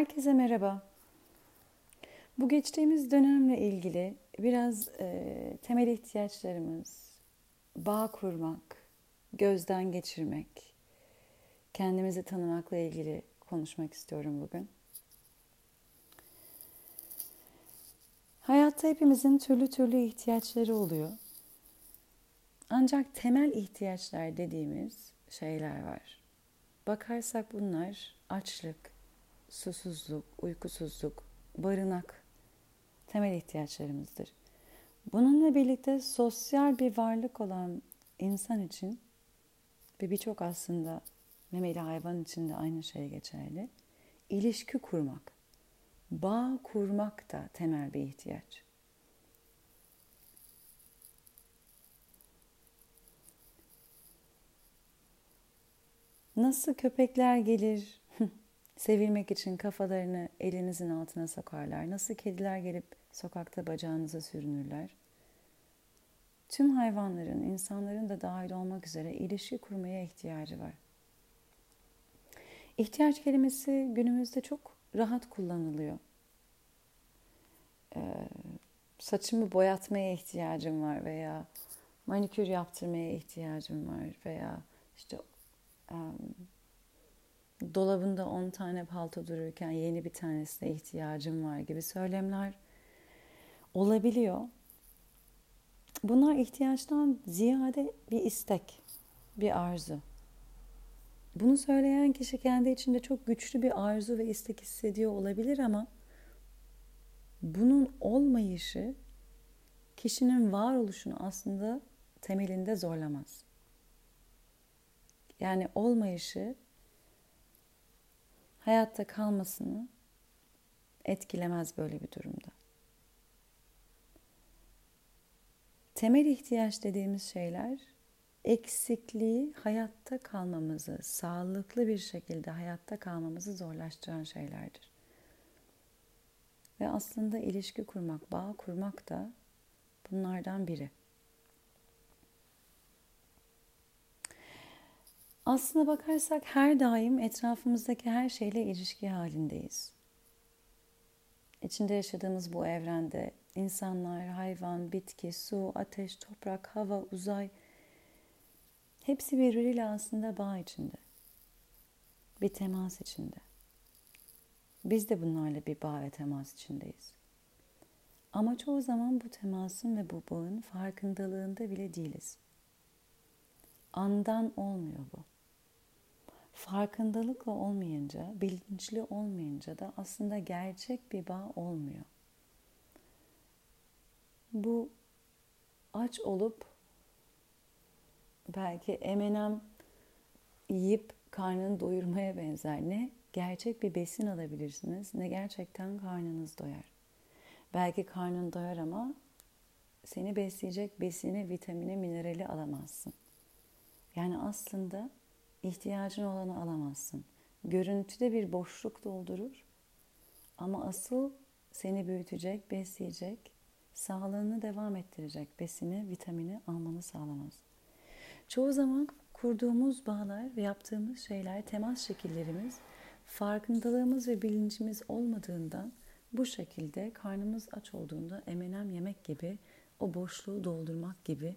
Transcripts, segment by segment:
Herkese merhaba. Bu geçtiğimiz dönemle ilgili biraz e, temel ihtiyaçlarımız, bağ kurmak, gözden geçirmek, kendimizi tanımakla ilgili konuşmak istiyorum bugün. Hayatta hepimizin türlü türlü ihtiyaçları oluyor. Ancak temel ihtiyaçlar dediğimiz şeyler var. Bakarsak bunlar açlık, susuzluk, uykusuzluk, barınak temel ihtiyaçlarımızdır. Bununla birlikte sosyal bir varlık olan insan için ve birçok aslında memeli hayvan için de aynı şey geçerli. İlişki kurmak, bağ kurmak da temel bir ihtiyaç. Nasıl köpekler gelir, Sevilmek için kafalarını elinizin altına sokarlar. Nasıl kediler gelip sokakta bacağınıza sürünürler. Tüm hayvanların, insanların da dahil olmak üzere ilişki kurmaya ihtiyacı var. İhtiyaç kelimesi günümüzde çok rahat kullanılıyor. Ee, saçımı boyatmaya ihtiyacım var veya manikür yaptırmaya ihtiyacım var veya işte um, dolabında 10 tane palto dururken yeni bir tanesine ihtiyacım var gibi söylemler olabiliyor. Bunlar ihtiyaçtan ziyade bir istek, bir arzu. Bunu söyleyen kişi kendi içinde çok güçlü bir arzu ve istek hissediyor olabilir ama bunun olmayışı kişinin varoluşunu aslında temelinde zorlamaz. Yani olmayışı hayatta kalmasını etkilemez böyle bir durumda. Temel ihtiyaç dediğimiz şeyler eksikliği hayatta kalmamızı, sağlıklı bir şekilde hayatta kalmamızı zorlaştıran şeylerdir. Ve aslında ilişki kurmak, bağ kurmak da bunlardan biri. Aslına bakarsak her daim etrafımızdaki her şeyle ilişki halindeyiz. İçinde yaşadığımız bu evrende insanlar, hayvan, bitki, su, ateş, toprak, hava, uzay hepsi birbiriyle aslında bağ içinde. Bir temas içinde. Biz de bunlarla bir bağ ve temas içindeyiz. Ama çoğu zaman bu temasın ve bu bağın farkındalığında bile değiliz. Andan olmuyor bu farkındalıkla olmayınca, bilinçli olmayınca da aslında gerçek bir bağ olmuyor. Bu aç olup belki emenem yiyip karnını doyurmaya benzer. Ne gerçek bir besin alabilirsiniz ne gerçekten karnınız doyar. Belki karnın doyar ama seni besleyecek besini, vitamini, minerali alamazsın. Yani aslında ihtiyacın olanı alamazsın. Görüntüde bir boşluk doldurur ama asıl seni büyütecek, besleyecek, sağlığını devam ettirecek besini, vitamini almanı sağlamaz. Çoğu zaman kurduğumuz bağlar ve yaptığımız şeyler, temas şekillerimiz farkındalığımız ve bilincimiz olmadığından bu şekilde karnımız aç olduğunda emenem yemek gibi o boşluğu doldurmak gibi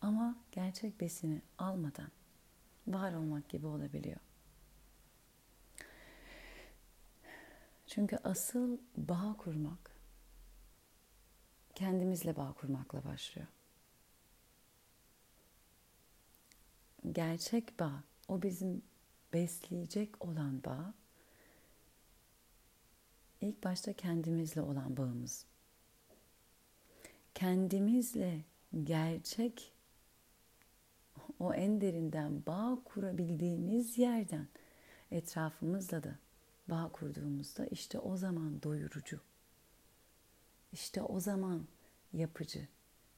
ama gerçek besini almadan var olmak gibi olabiliyor. Çünkü asıl bağ kurmak kendimizle bağ kurmakla başlıyor. Gerçek bağ, o bizim besleyecek olan bağ ilk başta kendimizle olan bağımız. Kendimizle gerçek o en derinden bağ kurabildiğimiz yerden etrafımızla da bağ kurduğumuzda işte o zaman doyurucu. İşte o zaman yapıcı.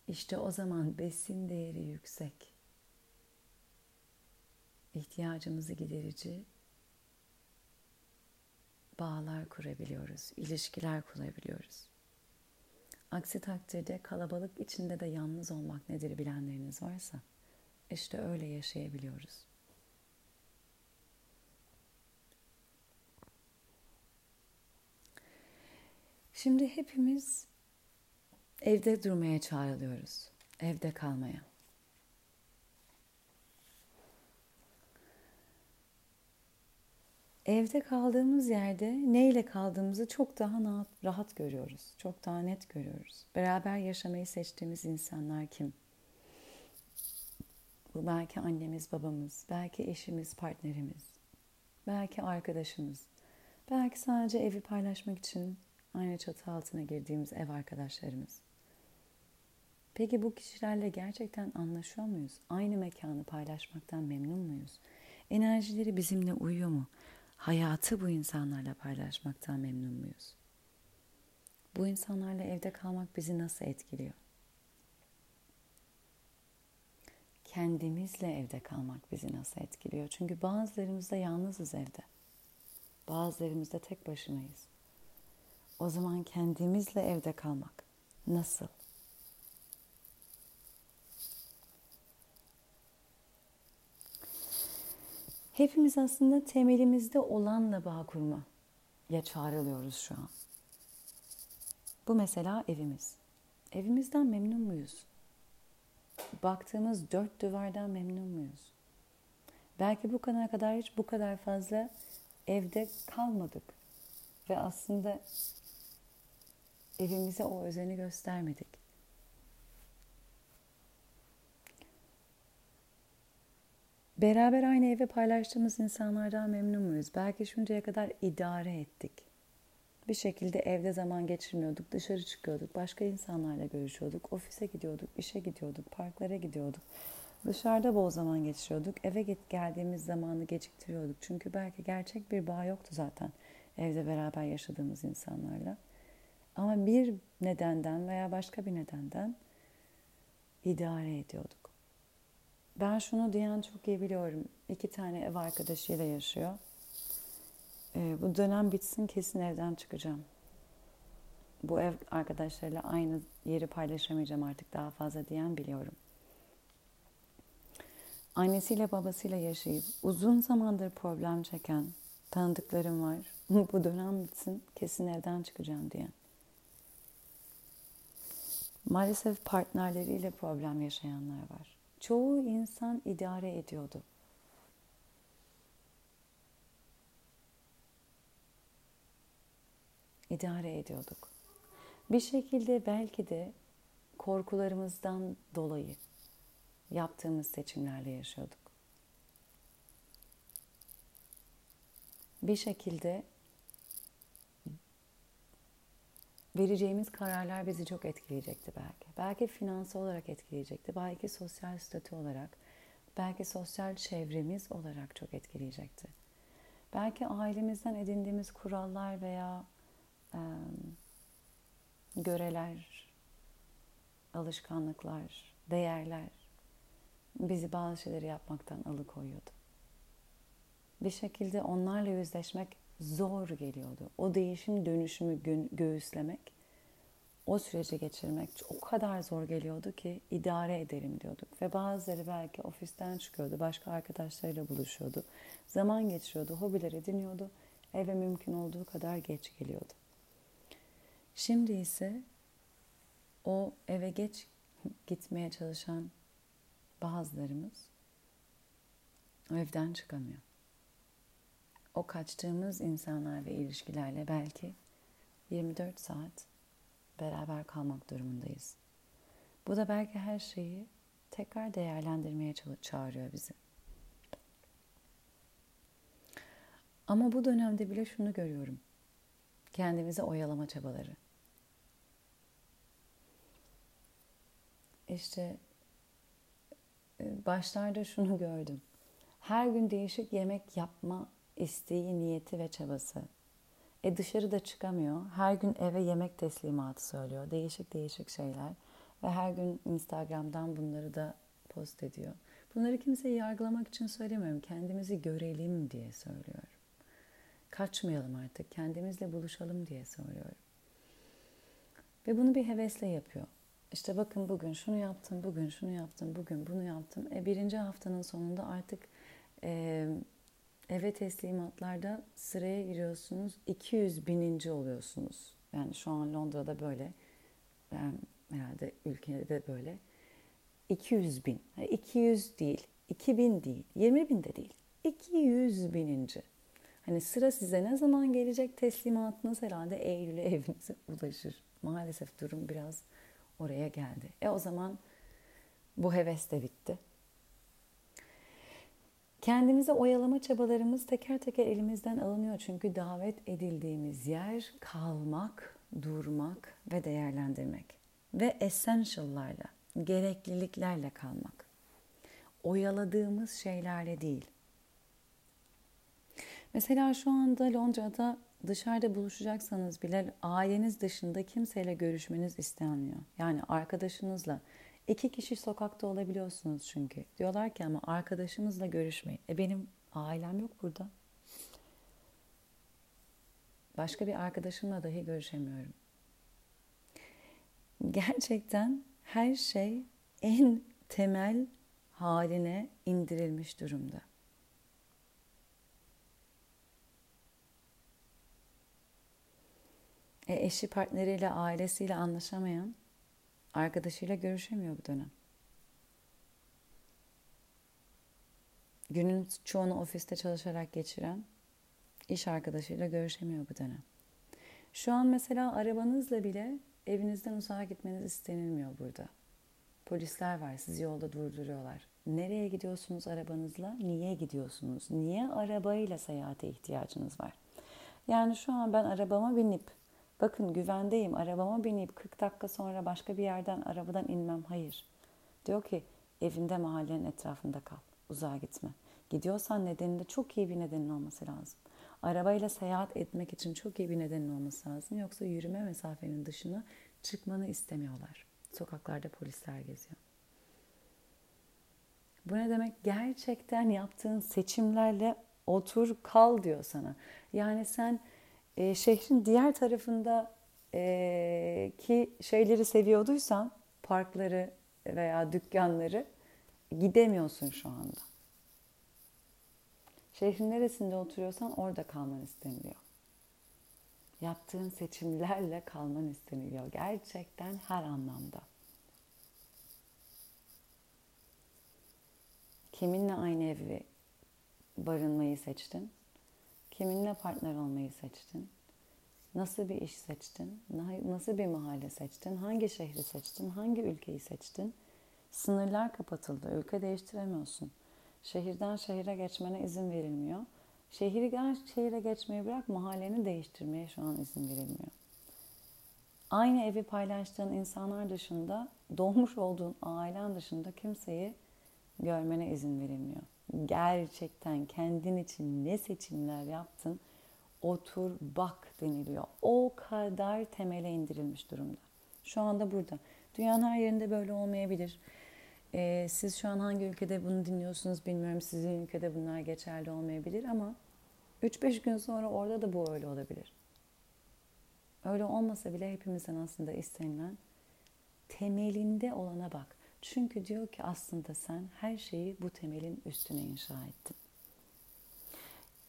İşte o zaman besin değeri yüksek. İhtiyacımızı giderici bağlar kurabiliyoruz, ilişkiler kurabiliyoruz. Aksi takdirde kalabalık içinde de yalnız olmak nedir bilenleriniz varsa işte öyle yaşayabiliyoruz. Şimdi hepimiz evde durmaya çağrılıyoruz. Evde kalmaya. Evde kaldığımız yerde neyle kaldığımızı çok daha rahat görüyoruz. Çok daha net görüyoruz. Beraber yaşamayı seçtiğimiz insanlar kim? Bu belki annemiz, babamız, belki eşimiz, partnerimiz, belki arkadaşımız, belki sadece evi paylaşmak için aynı çatı altına girdiğimiz ev arkadaşlarımız. Peki bu kişilerle gerçekten anlaşıyor muyuz? Aynı mekanı paylaşmaktan memnun muyuz? Enerjileri bizimle uyuyor mu? Hayatı bu insanlarla paylaşmaktan memnun muyuz? Bu insanlarla evde kalmak bizi nasıl etkiliyor? Kendimizle evde kalmak bizi nasıl etkiliyor? Çünkü bazılarımız da yalnızız evde. Bazılarımız da tek başınayız. O zaman kendimizle evde kalmak nasıl? Hepimiz aslında temelimizde olanla bağ kurma ya çağrılıyoruz şu an. Bu mesela evimiz. Evimizden memnun muyuz? Baktığımız dört duvardan memnun muyuz? Belki bu kadar kadar hiç bu kadar fazla evde kalmadık ve aslında evimize o özeni göstermedik. Beraber aynı evi paylaştığımız insanlardan memnun muyuz? Belki şimdiye kadar idare ettik. Bir şekilde evde zaman geçirmiyorduk, dışarı çıkıyorduk, başka insanlarla görüşüyorduk, ofise gidiyorduk, işe gidiyorduk, parklara gidiyorduk. Dışarıda bol zaman geçiriyorduk, eve geldiğimiz zamanı geciktiriyorduk. Çünkü belki gerçek bir bağ yoktu zaten evde beraber yaşadığımız insanlarla. Ama bir nedenden veya başka bir nedenden idare ediyorduk. Ben şunu diyen çok iyi biliyorum. İki tane ev arkadaşıyla yaşıyor. Ee, bu dönem bitsin kesin evden çıkacağım. Bu ev arkadaşlarıyla aynı yeri paylaşamayacağım artık daha fazla diyen biliyorum. Annesiyle babasıyla yaşayıp uzun zamandır problem çeken tanıdıklarım var. bu dönem bitsin kesin evden çıkacağım diyen. Maalesef partnerleriyle problem yaşayanlar var çoğu insan idare ediyordu. İdare ediyorduk. Bir şekilde belki de korkularımızdan dolayı yaptığımız seçimlerle yaşıyorduk. Bir şekilde vereceğimiz kararlar bizi çok etkileyecekti belki. Belki finansal olarak etkileyecekti, belki sosyal statü olarak, belki sosyal çevremiz olarak çok etkileyecekti. Belki ailemizden edindiğimiz kurallar veya göreler, alışkanlıklar, değerler bizi bazı şeyleri yapmaktan alıkoyuyordu. Bir şekilde onlarla yüzleşmek zor geliyordu. O değişim dönüşümü gö- göğüslemek, o süreci geçirmek o kadar zor geliyordu ki idare edelim diyorduk. Ve bazıları belki ofisten çıkıyordu, başka arkadaşlarıyla buluşuyordu. Zaman geçiriyordu, hobiler ediniyordu. Eve mümkün olduğu kadar geç geliyordu. Şimdi ise o eve geç gitmeye çalışan bazılarımız evden çıkamıyor o kaçtığımız insanlar ve ilişkilerle belki 24 saat beraber kalmak durumundayız. Bu da belki her şeyi tekrar değerlendirmeye çağırıyor bizi. Ama bu dönemde bile şunu görüyorum. Kendimizi oyalama çabaları. İşte e, başlarda şunu gördüm. Her gün değişik yemek yapma isteği, niyeti ve çabası. E dışarıda çıkamıyor. Her gün eve yemek teslimatı söylüyor. Değişik değişik şeyler. Ve her gün Instagram'dan bunları da post ediyor. Bunları kimseyi yargılamak için söylemiyorum. Kendimizi görelim diye söylüyorum. Kaçmayalım artık. Kendimizle buluşalım diye söylüyorum. Ve bunu bir hevesle yapıyor. İşte bakın bugün şunu yaptım, bugün şunu yaptım, bugün bunu yaptım. E birinci haftanın sonunda artık e, eve teslimatlarda sıraya giriyorsunuz. 200 bininci oluyorsunuz. Yani şu an Londra'da böyle. Ben herhalde ülkede de böyle. 200 bin. 200 değil. 2000 değil. 20 bin de değil. 200 bininci. Hani sıra size ne zaman gelecek teslimatınız herhalde Eylül'e evinize ulaşır. Maalesef durum biraz oraya geldi. E o zaman bu heves de bitti. Kendimize oyalama çabalarımız teker teker elimizden alınıyor. Çünkü davet edildiğimiz yer kalmak, durmak ve değerlendirmek. Ve essential'larla, gerekliliklerle kalmak. Oyaladığımız şeylerle değil. Mesela şu anda Londra'da dışarıda buluşacaksanız bile aileniz dışında kimseyle görüşmeniz istenmiyor. Yani arkadaşınızla, İki kişi sokakta olabiliyorsunuz çünkü. Diyorlar ki ama arkadaşımızla görüşmeyin. E benim ailem yok burada. Başka bir arkadaşımla dahi görüşemiyorum. Gerçekten her şey en temel haline indirilmiş durumda. Eşi partneriyle, ailesiyle anlaşamayan Arkadaşıyla görüşemiyor bu dönem. Günün çoğunu ofiste çalışarak geçiren iş arkadaşıyla görüşemiyor bu dönem. Şu an mesela arabanızla bile evinizden uzağa gitmeniz istenilmiyor burada. Polisler var, sizi yolda durduruyorlar. Nereye gidiyorsunuz arabanızla? Niye gidiyorsunuz? Niye arabayla seyahate ihtiyacınız var? Yani şu an ben arabama binip Bakın güvendeyim arabama binip 40 dakika sonra başka bir yerden arabadan inmem. Hayır. Diyor ki evinde mahallenin etrafında kal. Uzağa gitme. Gidiyorsan nedeninde çok iyi bir nedenin olması lazım. Arabayla seyahat etmek için çok iyi bir nedenin olması lazım. Yoksa yürüme mesafenin dışına çıkmanı istemiyorlar. Sokaklarda polisler geziyor. Bu ne demek? Gerçekten yaptığın seçimlerle otur kal diyor sana. Yani sen e, şehrin diğer tarafında e, ki şeyleri seviyorduysan parkları veya dükkanları gidemiyorsun şu anda. Şehrin neresinde oturuyorsan orada kalman isteniyor. Yaptığın seçimlerle kalman isteniyor. Gerçekten her anlamda. Kiminle aynı evi barınmayı seçtin? Kiminle partner olmayı seçtin? Nasıl bir iş seçtin? Nasıl bir mahalle seçtin? Hangi şehri seçtin? Hangi ülkeyi seçtin? Sınırlar kapatıldı. Ülke değiştiremiyorsun. Şehirden şehire geçmene izin verilmiyor. Şehirden şehire geçmeyi bırak mahalleni değiştirmeye şu an izin verilmiyor. Aynı evi paylaştığın insanlar dışında, doğmuş olduğun ailen dışında kimseyi görmene izin verilmiyor gerçekten kendin için ne seçimler yaptın otur bak deniliyor. O kadar temele indirilmiş durumda. Şu anda burada. Dünyanın her yerinde böyle olmayabilir. Ee, siz şu an hangi ülkede bunu dinliyorsunuz bilmiyorum. Sizin ülkede bunlar geçerli olmayabilir ama 3-5 gün sonra orada da bu öyle olabilir. Öyle olmasa bile hepimizden aslında istenilen temelinde olana bak. Çünkü diyor ki aslında sen her şeyi bu temelin üstüne inşa ettin.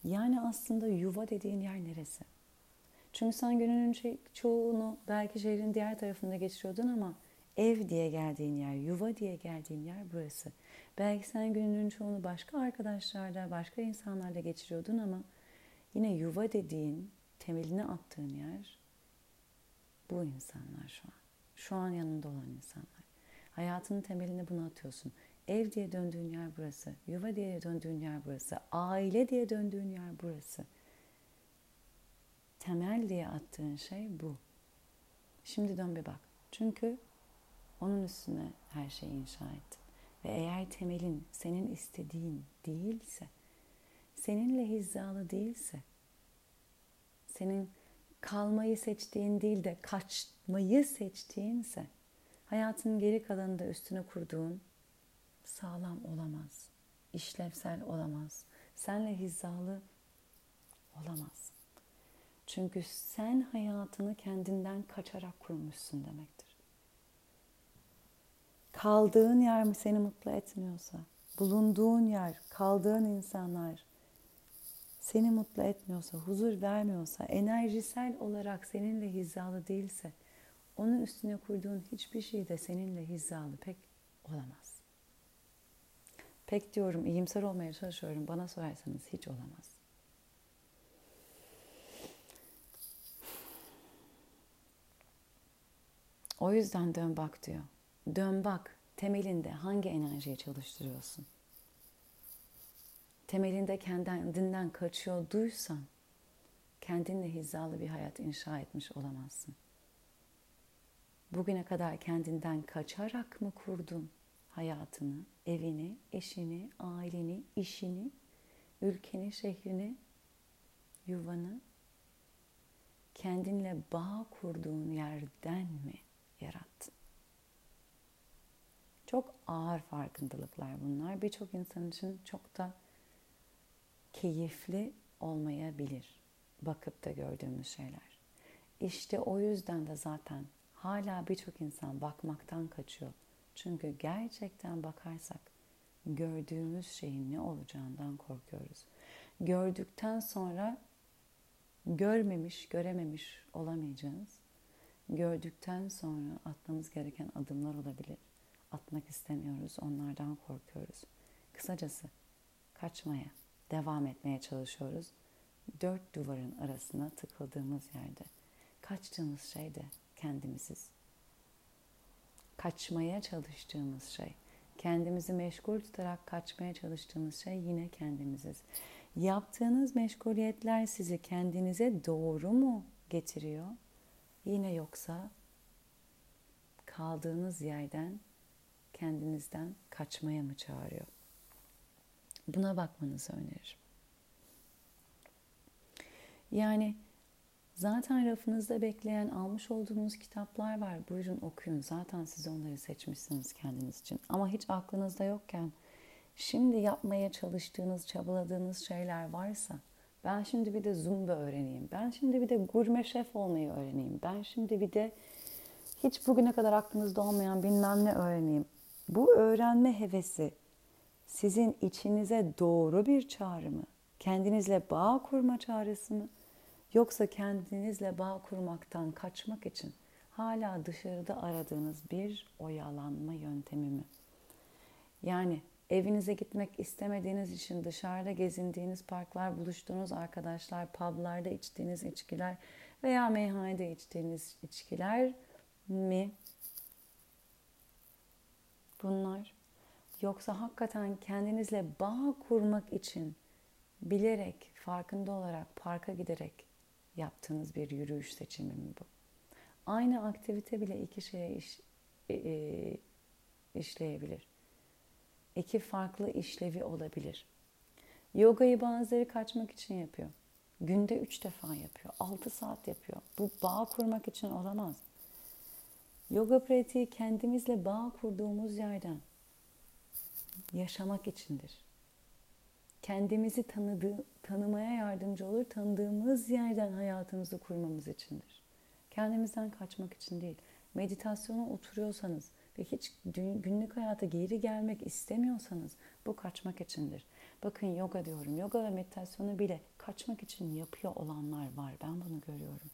Yani aslında yuva dediğin yer neresi? Çünkü sen gününün şey, çoğunu belki şehrin diğer tarafında geçiriyordun ama ev diye geldiğin yer, yuva diye geldiğin yer burası. Belki sen gününün çoğunu başka arkadaşlarla, başka insanlarla geçiriyordun ama yine yuva dediğin, temelini attığın yer bu insanlar şu an. Şu an yanında olan insanlar. Hayatının temelini buna atıyorsun. Ev diye döndüğün yer burası. Yuva diye döndüğün yer burası. Aile diye döndüğün yer burası. Temel diye attığın şey bu. Şimdi dön bir bak. Çünkü onun üstüne her şeyi inşa ettin. Ve eğer temelin senin istediğin değilse, seninle hizalı değilse, senin kalmayı seçtiğin değil de kaçmayı seçtiğinse, hayatının geri kalanında üstüne kurduğun sağlam olamaz, işlevsel olamaz, senle hizalı olamaz. Çünkü sen hayatını kendinden kaçarak kurmuşsun demektir. Kaldığın yer mi seni mutlu etmiyorsa, bulunduğun yer, kaldığın insanlar seni mutlu etmiyorsa, huzur vermiyorsa, enerjisel olarak seninle hizalı değilse, onun üstüne kurduğun hiçbir şey de seninle hizalı pek olamaz. Pek diyorum iyimser olmaya çalışıyorum. Bana sorarsanız hiç olamaz. O yüzden dön bak diyor. Dön bak temelinde hangi enerjiyi çalıştırıyorsun? Temelinde kendinden kaçıyor duysan kendinle hizalı bir hayat inşa etmiş olamazsın. Bugüne kadar kendinden kaçarak mı kurdun hayatını, evini, eşini, aileni, işini, ülkeni, şehrini, yuvanı? Kendinle bağ kurduğun yerden mi yarattın? Çok ağır farkındalıklar bunlar. Birçok insan için çok da keyifli olmayabilir bakıp da gördüğümüz şeyler. İşte o yüzden de zaten hala birçok insan bakmaktan kaçıyor. Çünkü gerçekten bakarsak gördüğümüz şeyin ne olacağından korkuyoruz. Gördükten sonra görmemiş, görememiş olamayacağız. Gördükten sonra atmamız gereken adımlar olabilir. Atmak istemiyoruz, onlardan korkuyoruz. Kısacası kaçmaya, devam etmeye çalışıyoruz. Dört duvarın arasına tıkıldığımız yerde. Kaçtığımız şey de kendimiziz. Kaçmaya çalıştığımız şey, kendimizi meşgul tutarak kaçmaya çalıştığımız şey yine kendimiziz. Yaptığınız meşguliyetler sizi kendinize doğru mu getiriyor? Yine yoksa kaldığınız yerden kendinizden kaçmaya mı çağırıyor? Buna bakmanızı öneririm. Yani zaten rafınızda bekleyen almış olduğunuz kitaplar var. Buyurun okuyun. Zaten siz onları seçmişsiniz kendiniz için. Ama hiç aklınızda yokken şimdi yapmaya çalıştığınız, çabaladığınız şeyler varsa ben şimdi bir de zumba öğreneyim. Ben şimdi bir de gurme şef olmayı öğreneyim. Ben şimdi bir de hiç bugüne kadar aklınızda olmayan bilmem ne öğreneyim. Bu öğrenme hevesi sizin içinize doğru bir çağrı mı? Kendinizle bağ kurma çağrısı mı? Yoksa kendinizle bağ kurmaktan kaçmak için hala dışarıda aradığınız bir oyalanma yöntemi mi? Yani evinize gitmek istemediğiniz için dışarıda gezindiğiniz parklar, buluştuğunuz arkadaşlar, publarda içtiğiniz içkiler veya meyhanede içtiğiniz içkiler mi? Bunlar yoksa hakikaten kendinizle bağ kurmak için bilerek, farkında olarak parka giderek yaptığınız bir yürüyüş seçimi mi bu? Aynı aktivite bile iki şeye iş, e, e, işleyebilir. İki farklı işlevi olabilir. Yogayı bazıları kaçmak için yapıyor. Günde üç defa yapıyor. Altı saat yapıyor. Bu bağ kurmak için olamaz. Yoga pratiği kendimizle bağ kurduğumuz yerden yaşamak içindir. Kendimizi tanıdığı, tanımaya yardımcı olur, tanıdığımız yerden hayatımızı kurmamız içindir. Kendimizden kaçmak için değil. Meditasyona oturuyorsanız ve hiç günlük hayata geri gelmek istemiyorsanız bu kaçmak içindir. Bakın yoga diyorum. Yoga ve meditasyonu bile kaçmak için yapıyor olanlar var. Ben bunu görüyorum.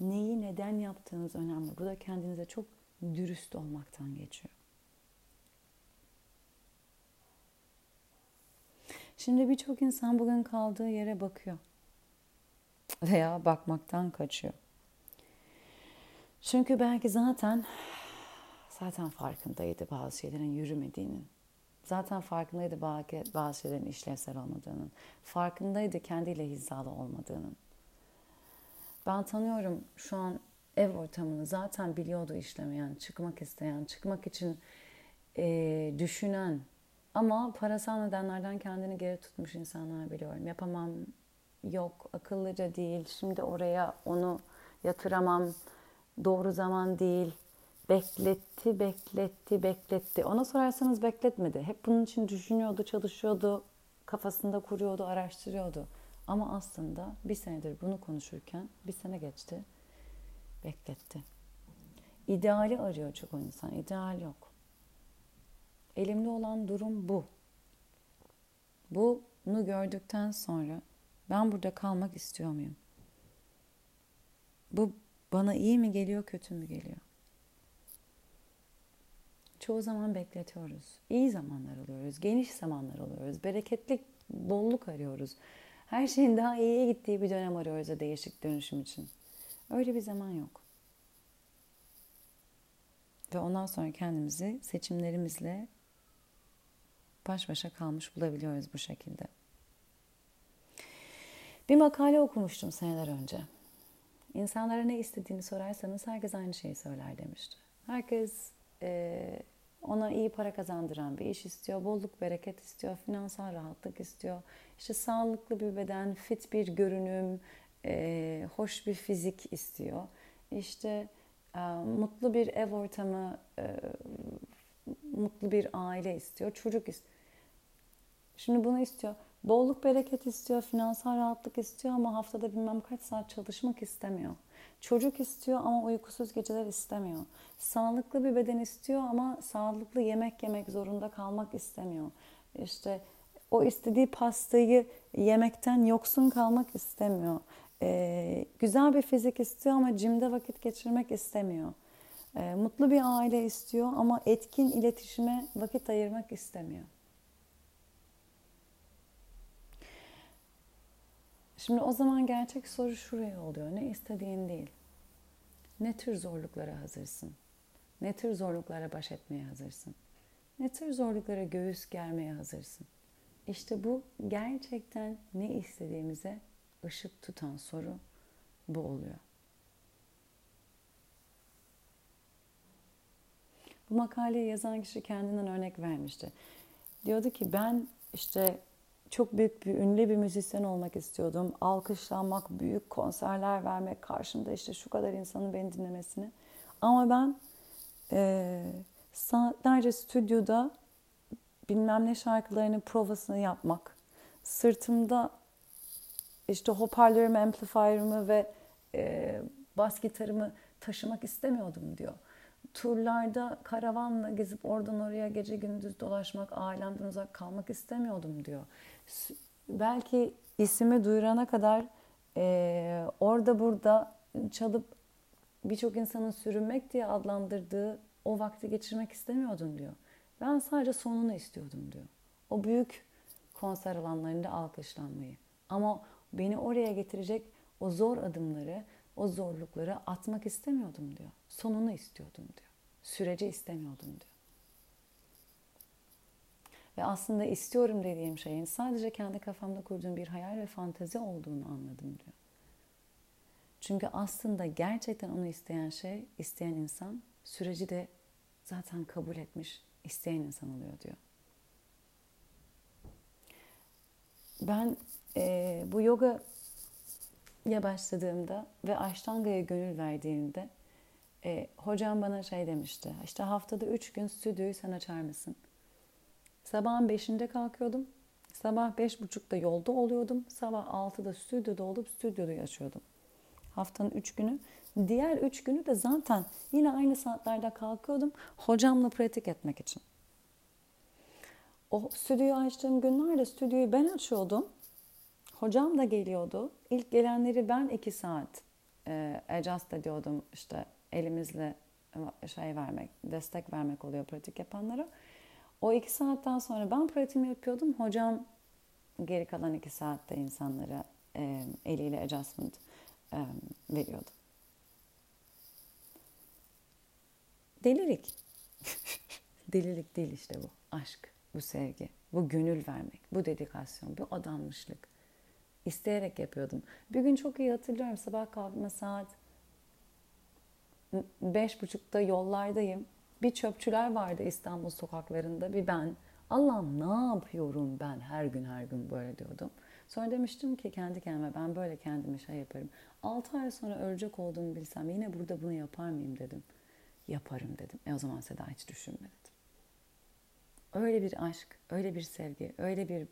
Neyi neden yaptığınız önemli. Bu da kendinize çok dürüst olmaktan geçiyor. Şimdi birçok insan bugün kaldığı yere bakıyor. Veya bakmaktan kaçıyor. Çünkü belki zaten zaten farkındaydı bazı şeylerin yürümediğinin. Zaten farkındaydı bazı şeylerin işlevsel olmadığının. Farkındaydı kendiyle hizalı olmadığının. Ben tanıyorum şu an ev ortamını zaten biliyordu işlemeyen, çıkmak isteyen, çıkmak için e, düşünen, ama parasal nedenlerden kendini geri tutmuş insanlar biliyorum. Yapamam, yok, akıllıca değil, şimdi oraya onu yatıramam, doğru zaman değil. Bekletti, bekletti, bekletti. Ona sorarsanız bekletmedi. Hep bunun için düşünüyordu, çalışıyordu, kafasında kuruyordu, araştırıyordu. Ama aslında bir senedir bunu konuşurken bir sene geçti, bekletti. İdeali arıyor çok insan, ideal yok. Elimde olan durum bu. Bu Bunu gördükten sonra ben burada kalmak istiyor muyum? Bu bana iyi mi geliyor, kötü mü geliyor? Çoğu zaman bekletiyoruz. İyi zamanlar alıyoruz, geniş zamanlar alıyoruz, bereketli bolluk arıyoruz. Her şeyin daha iyiye gittiği bir dönem arıyoruz da değişik dönüşüm için. Öyle bir zaman yok. Ve ondan sonra kendimizi seçimlerimizle baş başa kalmış bulabiliyoruz bu şekilde. Bir makale okumuştum seneler önce. İnsanlara ne istediğini sorarsanız herkes aynı şeyi söyler demişti. Herkes e, ona iyi para kazandıran bir iş istiyor, bolluk bereket istiyor, finansal rahatlık istiyor. İşte sağlıklı bir beden, fit bir görünüm, e, hoş bir fizik istiyor. İşte e, mutlu bir ev ortamı, e, mutlu bir aile istiyor, çocuk istiyor. Şimdi bunu istiyor. Bolluk bereket istiyor, finansal rahatlık istiyor ama haftada bilmem kaç saat çalışmak istemiyor. Çocuk istiyor ama uykusuz geceler istemiyor. Sağlıklı bir beden istiyor ama sağlıklı yemek yemek zorunda kalmak istemiyor. İşte o istediği pastayı yemekten yoksun kalmak istemiyor. Ee, güzel bir fizik istiyor ama cimde vakit geçirmek istemiyor. Ee, mutlu bir aile istiyor ama etkin iletişime vakit ayırmak istemiyor. Şimdi o zaman gerçek soru şuraya oluyor. Ne istediğin değil. Ne tür zorluklara hazırsın? Ne tür zorluklara baş etmeye hazırsın? Ne tür zorluklara göğüs germeye hazırsın? İşte bu gerçekten ne istediğimize ışık tutan soru bu oluyor. Bu makaleyi yazan kişi kendinden örnek vermişti. Diyordu ki ben işte çok büyük bir ünlü bir müzisyen olmak istiyordum. Alkışlanmak, büyük konserler vermek, karşımda işte şu kadar insanın beni dinlemesini. Ama ben e, saatlerce stüdyoda bilmem ne şarkılarının provasını yapmak, sırtımda işte hoparlörümü, amplifier'ımı ve e, bas gitarımı taşımak istemiyordum diyor. Turlarda karavanla gezip oradan oraya gece gündüz dolaşmak, ailemden uzak kalmak istemiyordum diyor belki ismi duyurana kadar e, orada burada çalıp birçok insanın sürünmek diye adlandırdığı o vakti geçirmek istemiyordum diyor. Ben sadece sonunu istiyordum diyor. O büyük konser alanlarında alkışlanmayı. Ama beni oraya getirecek o zor adımları, o zorlukları atmak istemiyordum diyor. Sonunu istiyordum diyor. Süreci istemiyordum diyor. Ve aslında istiyorum dediğim şeyin sadece kendi kafamda kurduğum bir hayal ve fantezi olduğunu anladım diyor. Çünkü aslında gerçekten onu isteyen şey, isteyen insan süreci de zaten kabul etmiş, isteyen insan oluyor diyor. Ben e, bu yoga ya başladığımda ve Ashtanga'ya gönül verdiğimde e, hocam bana şey demişti. İşte haftada üç gün stüdyoyu sen açar mısın? Sabahın 5'inde kalkıyordum. Sabah 5.30'da yolda oluyordum. Sabah 6'da stüdyoda olup stüdyoda yaşıyordum. Haftanın 3 günü. Diğer 3 günü de zaten yine aynı saatlerde kalkıyordum. Hocamla pratik etmek için. O stüdyoyu açtığım günlerde stüdyoyu ben açıyordum. Hocam da geliyordu. İlk gelenleri ben 2 saat e, adjust ediyordum. İşte elimizle şey vermek, destek vermek oluyor pratik yapanlara. O iki saatten sonra ben pratiğimi yapıyordum. Hocam geri kalan iki saatte insanlara e, eliyle adjustment e, veriyordu. Delilik. Delilik değil işte bu. Aşk, bu sevgi, bu gönül vermek, bu dedikasyon, bu adanmışlık. İsteyerek yapıyordum. Bir gün çok iyi hatırlıyorum. Sabah kalkma saat beş buçukta yollardayım. Bir çöpçüler vardı İstanbul sokaklarında bir ben. Allah'ım ne yapıyorum ben her gün her gün böyle diyordum. Sonra demiştim ki kendi kendime ben böyle kendime şey yaparım. 6 ay sonra ölecek olduğumu bilsem yine burada bunu yapar mıyım dedim. Yaparım dedim. E o zaman Seda hiç düşünme dedim. Öyle bir aşk, öyle bir sevgi, öyle bir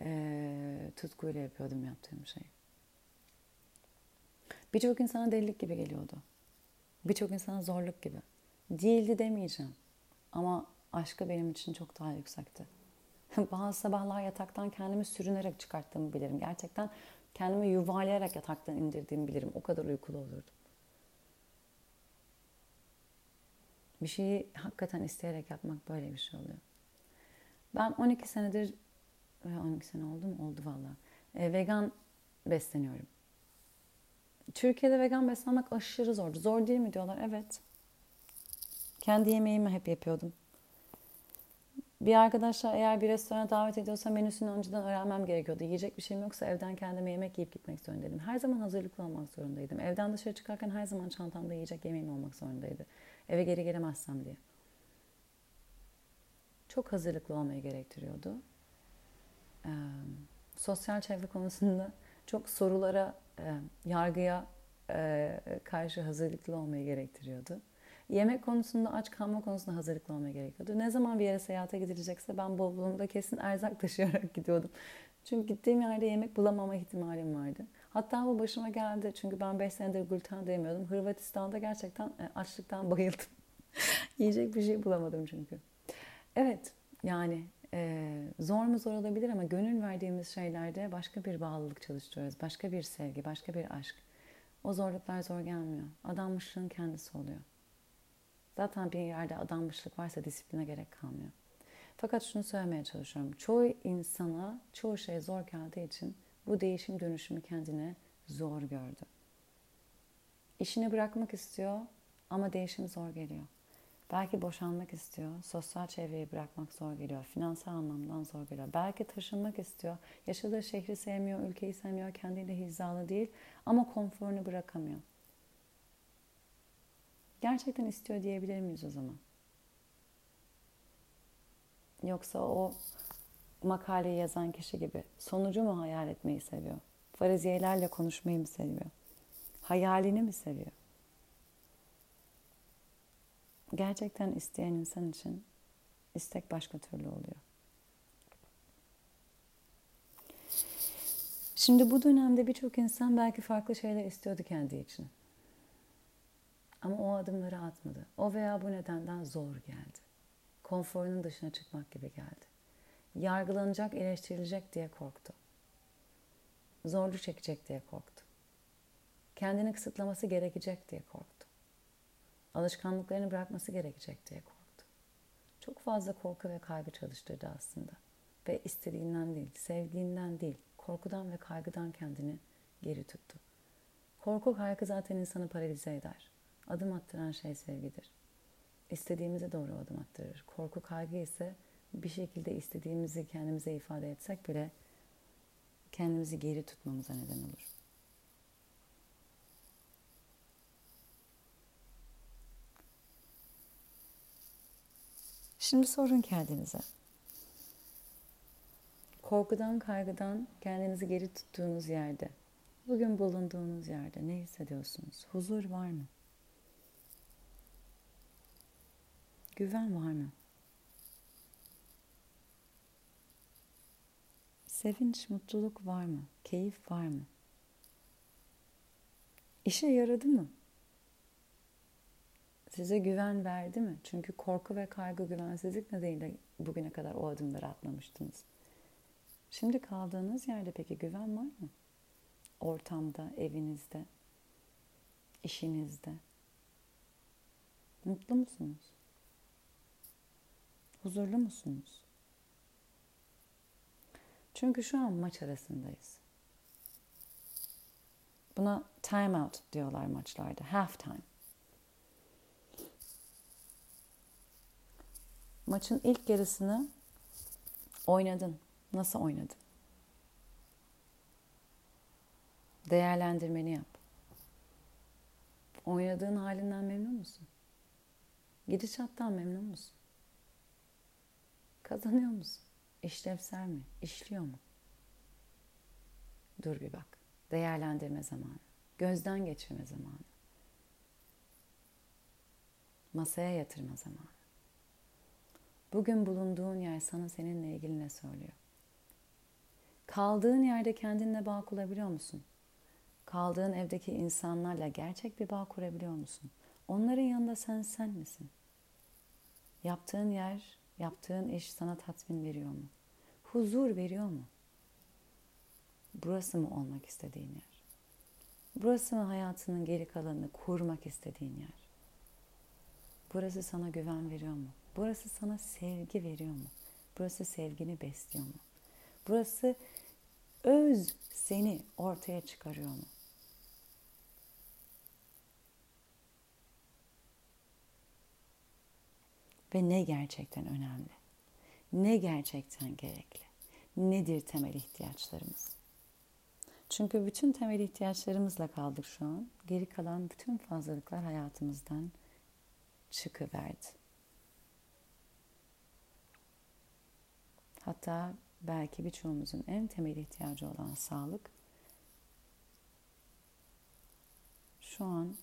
e, tutkuyla yapıyordum yaptığım şeyi. Birçok insana delilik gibi geliyordu. Birçok insana zorluk gibi. Değildi demeyeceğim. Ama aşkı benim için çok daha yüksekti. Bazı sabahlar yataktan kendimi sürünerek çıkarttığımı bilirim. Gerçekten kendimi yuvarlayarak yataktan indirdiğimi bilirim. O kadar uykulu olurdum. Bir şeyi hakikaten isteyerek yapmak böyle bir şey oluyor. Ben 12 senedir, 12 sene oldu mu? Oldu valla. E, vegan besleniyorum. Türkiye'de vegan beslenmek aşırı zor. Zor değil mi diyorlar? Evet. Kendi yemeğimi hep yapıyordum. Bir arkadaşlar eğer bir restorana davet ediyorsa menüsünü önceden öğrenmem gerekiyordu. Yiyecek bir şeyim yoksa evden kendime yemek yiyip gitmek zorundaydım. Her zaman hazırlıklı olmak zorundaydım. Evden dışarı çıkarken her zaman çantamda yiyecek yemeğim olmak zorundaydı. Eve geri gelemezsem diye. Çok hazırlıklı olmayı gerektiriyordu. Ee, sosyal çevre konusunda çok sorulara, e, yargıya e, karşı hazırlıklı olmayı gerektiriyordu. Yemek konusunda, aç kalma konusunda hazırlıklı olmaya gerekiyordu. Ne zaman bir yere seyahate gidilecekse ben bavulumda kesin erzak taşıyarak gidiyordum. Çünkü gittiğim yerde yemek bulamama ihtimalim vardı. Hatta bu başıma geldi. Çünkü ben 5 senedir gluten demiyordum. Hırvatistan'da gerçekten e, açlıktan bayıldım. Yiyecek bir şey bulamadım çünkü. Evet yani e, zor mu zor olabilir ama gönül verdiğimiz şeylerde başka bir bağlılık çalıştırıyoruz. Başka bir sevgi, başka bir aşk. O zorluklar zor gelmiyor. Adanmışlığın kendisi oluyor. Zaten bir yerde adanmışlık varsa disipline gerek kalmıyor. Fakat şunu söylemeye çalışıyorum. Çoğu insana çoğu şey zor geldiği için bu değişim dönüşümü kendine zor gördü. İşini bırakmak istiyor ama değişim zor geliyor. Belki boşanmak istiyor, sosyal çevreyi bırakmak zor geliyor, finansal anlamdan zor geliyor. Belki taşınmak istiyor, yaşadığı şehri sevmiyor, ülkeyi sevmiyor, kendiyle hizalı değil ama konforunu bırakamıyor. Gerçekten istiyor diyebilir miyiz o zaman? Yoksa o makaleyi yazan kişi gibi sonucu mu hayal etmeyi seviyor? Fariziyelerle konuşmayı mı seviyor? Hayalini mi seviyor? Gerçekten isteyen insan için istek başka türlü oluyor. Şimdi bu dönemde birçok insan belki farklı şeyler istiyordu kendi için. Ama o adımları atmadı. O veya bu nedenden zor geldi. Konforunun dışına çıkmak gibi geldi. Yargılanacak, eleştirilecek diye korktu. Zorlu çekecek diye korktu. Kendini kısıtlaması gerekecek diye korktu. Alışkanlıklarını bırakması gerekecek diye korktu. Çok fazla korku ve kaygı çalıştırdı aslında. Ve istediğinden değil, sevdiğinden değil, korkudan ve kaygıdan kendini geri tuttu. Korku kaygı zaten insanı paralize eder. Adım attıran şey sevgidir. İstediğimize doğru adım attırır. Korku kaygı ise bir şekilde istediğimizi kendimize ifade etsek bile kendimizi geri tutmamıza neden olur. Şimdi sorun kendinize. Korkudan, kaygıdan kendinizi geri tuttuğunuz yerde, bugün bulunduğunuz yerde ne hissediyorsunuz? Huzur var mı? Güven var mı? Sevinç, mutluluk var mı? Keyif var mı? İşe yaradı mı? Size güven verdi mi? Çünkü korku ve kaygı güvensizlik nedeniyle bugüne kadar o adımları atlamıştınız. Şimdi kaldığınız yerde peki güven var mı? Ortamda, evinizde, işinizde. Mutlu musunuz? Huzurlu musunuz? Çünkü şu an maç arasındayız. Buna time out diyorlar maçlarda. Half time. Maçın ilk yarısını oynadın. Nasıl oynadın? Değerlendirmeni yap. Oynadığın halinden memnun musun? Gidişattan memnun musun? Kazanıyor musun? İşlevsel mi? İşliyor mu? Dur bir bak. Değerlendirme zamanı. Gözden geçirme zamanı. Masaya yatırma zamanı. Bugün bulunduğun yer sana seninle ilgili ne söylüyor? Kaldığın yerde kendinle bağ kurabiliyor musun? Kaldığın evdeki insanlarla gerçek bir bağ kurabiliyor musun? Onların yanında sen sen misin? Yaptığın yer Yaptığın iş sana tatmin veriyor mu? huzur veriyor mu? Burası mı olmak istediğin yer? Burası mı hayatının geri kalanını kurmak istediğin yer? Burası sana güven veriyor mu? Burası sana sevgi veriyor mu? Burası sevgini besliyor mu? Burası öz seni ortaya çıkarıyor mu? Ve ne gerçekten önemli? Ne gerçekten gerekli? Nedir temel ihtiyaçlarımız? Çünkü bütün temel ihtiyaçlarımızla kaldık şu an. Geri kalan bütün fazlalıklar hayatımızdan çıkıverdi. Hatta belki birçoğumuzun en temel ihtiyacı olan sağlık şu an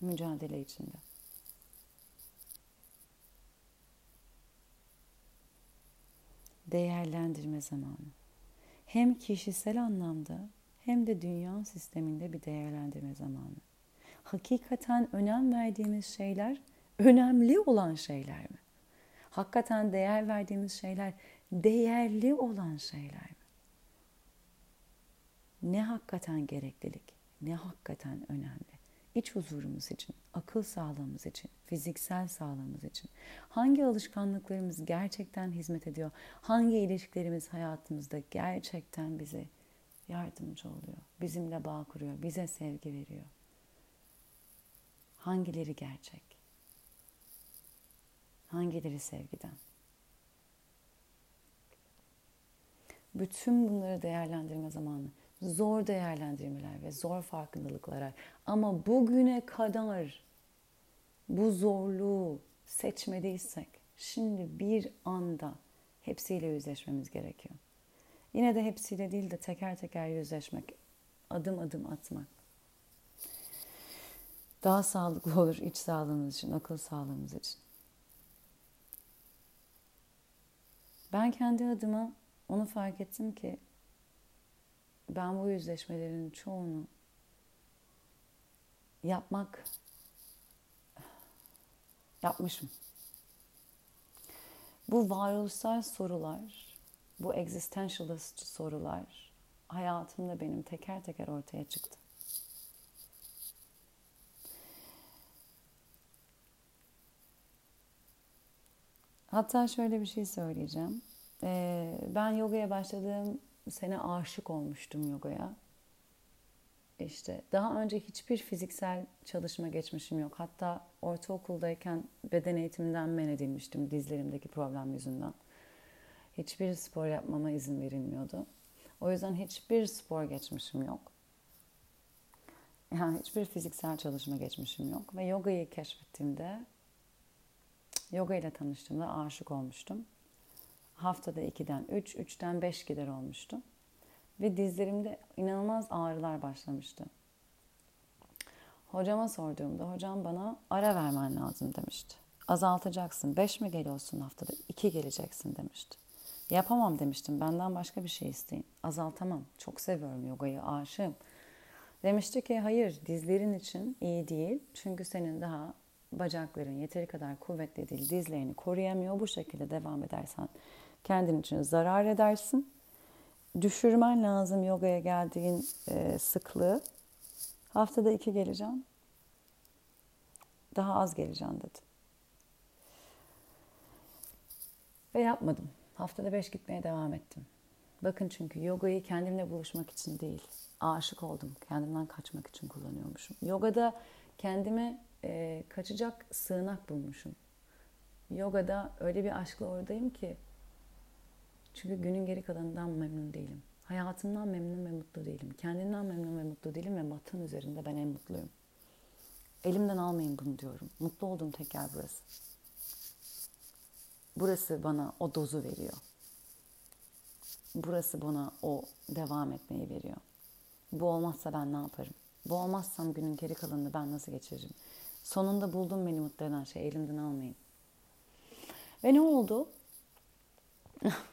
mücadele içinde. Değerlendirme zamanı. Hem kişisel anlamda hem de dünya sisteminde bir değerlendirme zamanı. Hakikaten önem verdiğimiz şeyler önemli olan şeyler mi? Hakikaten değer verdiğimiz şeyler değerli olan şeyler mi? Ne hakikaten gereklilik, ne hakikaten önemli? İç huzurumuz için, akıl sağlığımız için, fiziksel sağlığımız için hangi alışkanlıklarımız gerçekten hizmet ediyor? Hangi ilişkilerimiz hayatımızda gerçekten bize yardımcı oluyor? Bizimle bağ kuruyor, bize sevgi veriyor? Hangileri gerçek? Hangileri sevgiden? Bütün bunları değerlendirme zamanı. Zor değerlendirmeler ve zor farkındalıklar. Ama bugüne kadar bu zorluğu seçmediysek şimdi bir anda hepsiyle yüzleşmemiz gerekiyor. Yine de hepsiyle değil de teker teker yüzleşmek, adım adım atmak. Daha sağlıklı olur iç sağlığımız için, akıl sağlığımız için. Ben kendi adıma onu fark ettim ki ben bu yüzleşmelerin çoğunu yapmak yapmışım. Bu varoluşsal sorular, bu existentialist sorular hayatımda benim teker teker ortaya çıktı. Hatta şöyle bir şey söyleyeceğim. Ee, ben yogaya başladığım sene aşık olmuştum yogaya. İşte daha önce hiçbir fiziksel çalışma geçmişim yok. Hatta ortaokuldayken beden eğitiminden men edilmiştim dizlerimdeki problem yüzünden. Hiçbir spor yapmama izin verilmiyordu. O yüzden hiçbir spor geçmişim yok. Yani hiçbir fiziksel çalışma geçmişim yok. Ve yogayı keşfettiğimde, yoga ile tanıştığımda aşık olmuştum. Haftada 2'den 3, 3'ten 5 gider olmuştum. Ve dizlerimde inanılmaz ağrılar başlamıştı. Hocama sorduğumda hocam bana ara vermen lazım demişti. Azaltacaksın. 5 mi geliyorsun haftada? 2 geleceksin demişti. Yapamam demiştim. Benden başka bir şey isteyin. Azaltamam. Çok seviyorum yogayı. Aşığım. Demişti ki hayır dizlerin için iyi değil. Çünkü senin daha bacakların yeteri kadar kuvvetli değil. Dizlerini koruyamıyor. Bu şekilde devam edersen kendin için zarar edersin. Düşürmen lazım yogaya geldiğin e, sıklığı. Haftada iki geleceğim. Daha az geleceğim dedi. Ve yapmadım. Haftada beş gitmeye devam ettim. Bakın çünkü yogayı kendimle buluşmak için değil, aşık oldum. Kendimden kaçmak için kullanıyormuşum. Yogada kendime e, kaçacak sığınak bulmuşum. Yogada öyle bir aşkla oradayım ki çünkü günün geri kalanından memnun değilim. Hayatımdan memnun ve mutlu değilim. Kendimden memnun ve mutlu değilim ve matın üzerinde ben en mutluyum. Elimden almayın bunu diyorum. Mutlu olduğum tek yer burası. Burası bana o dozu veriyor. Burası bana o devam etmeyi veriyor. Bu olmazsa ben ne yaparım? Bu olmazsam günün geri kalanını ben nasıl geçiririm? Sonunda buldum beni mutlu eden şey. Elimden almayın. Ve ne oldu?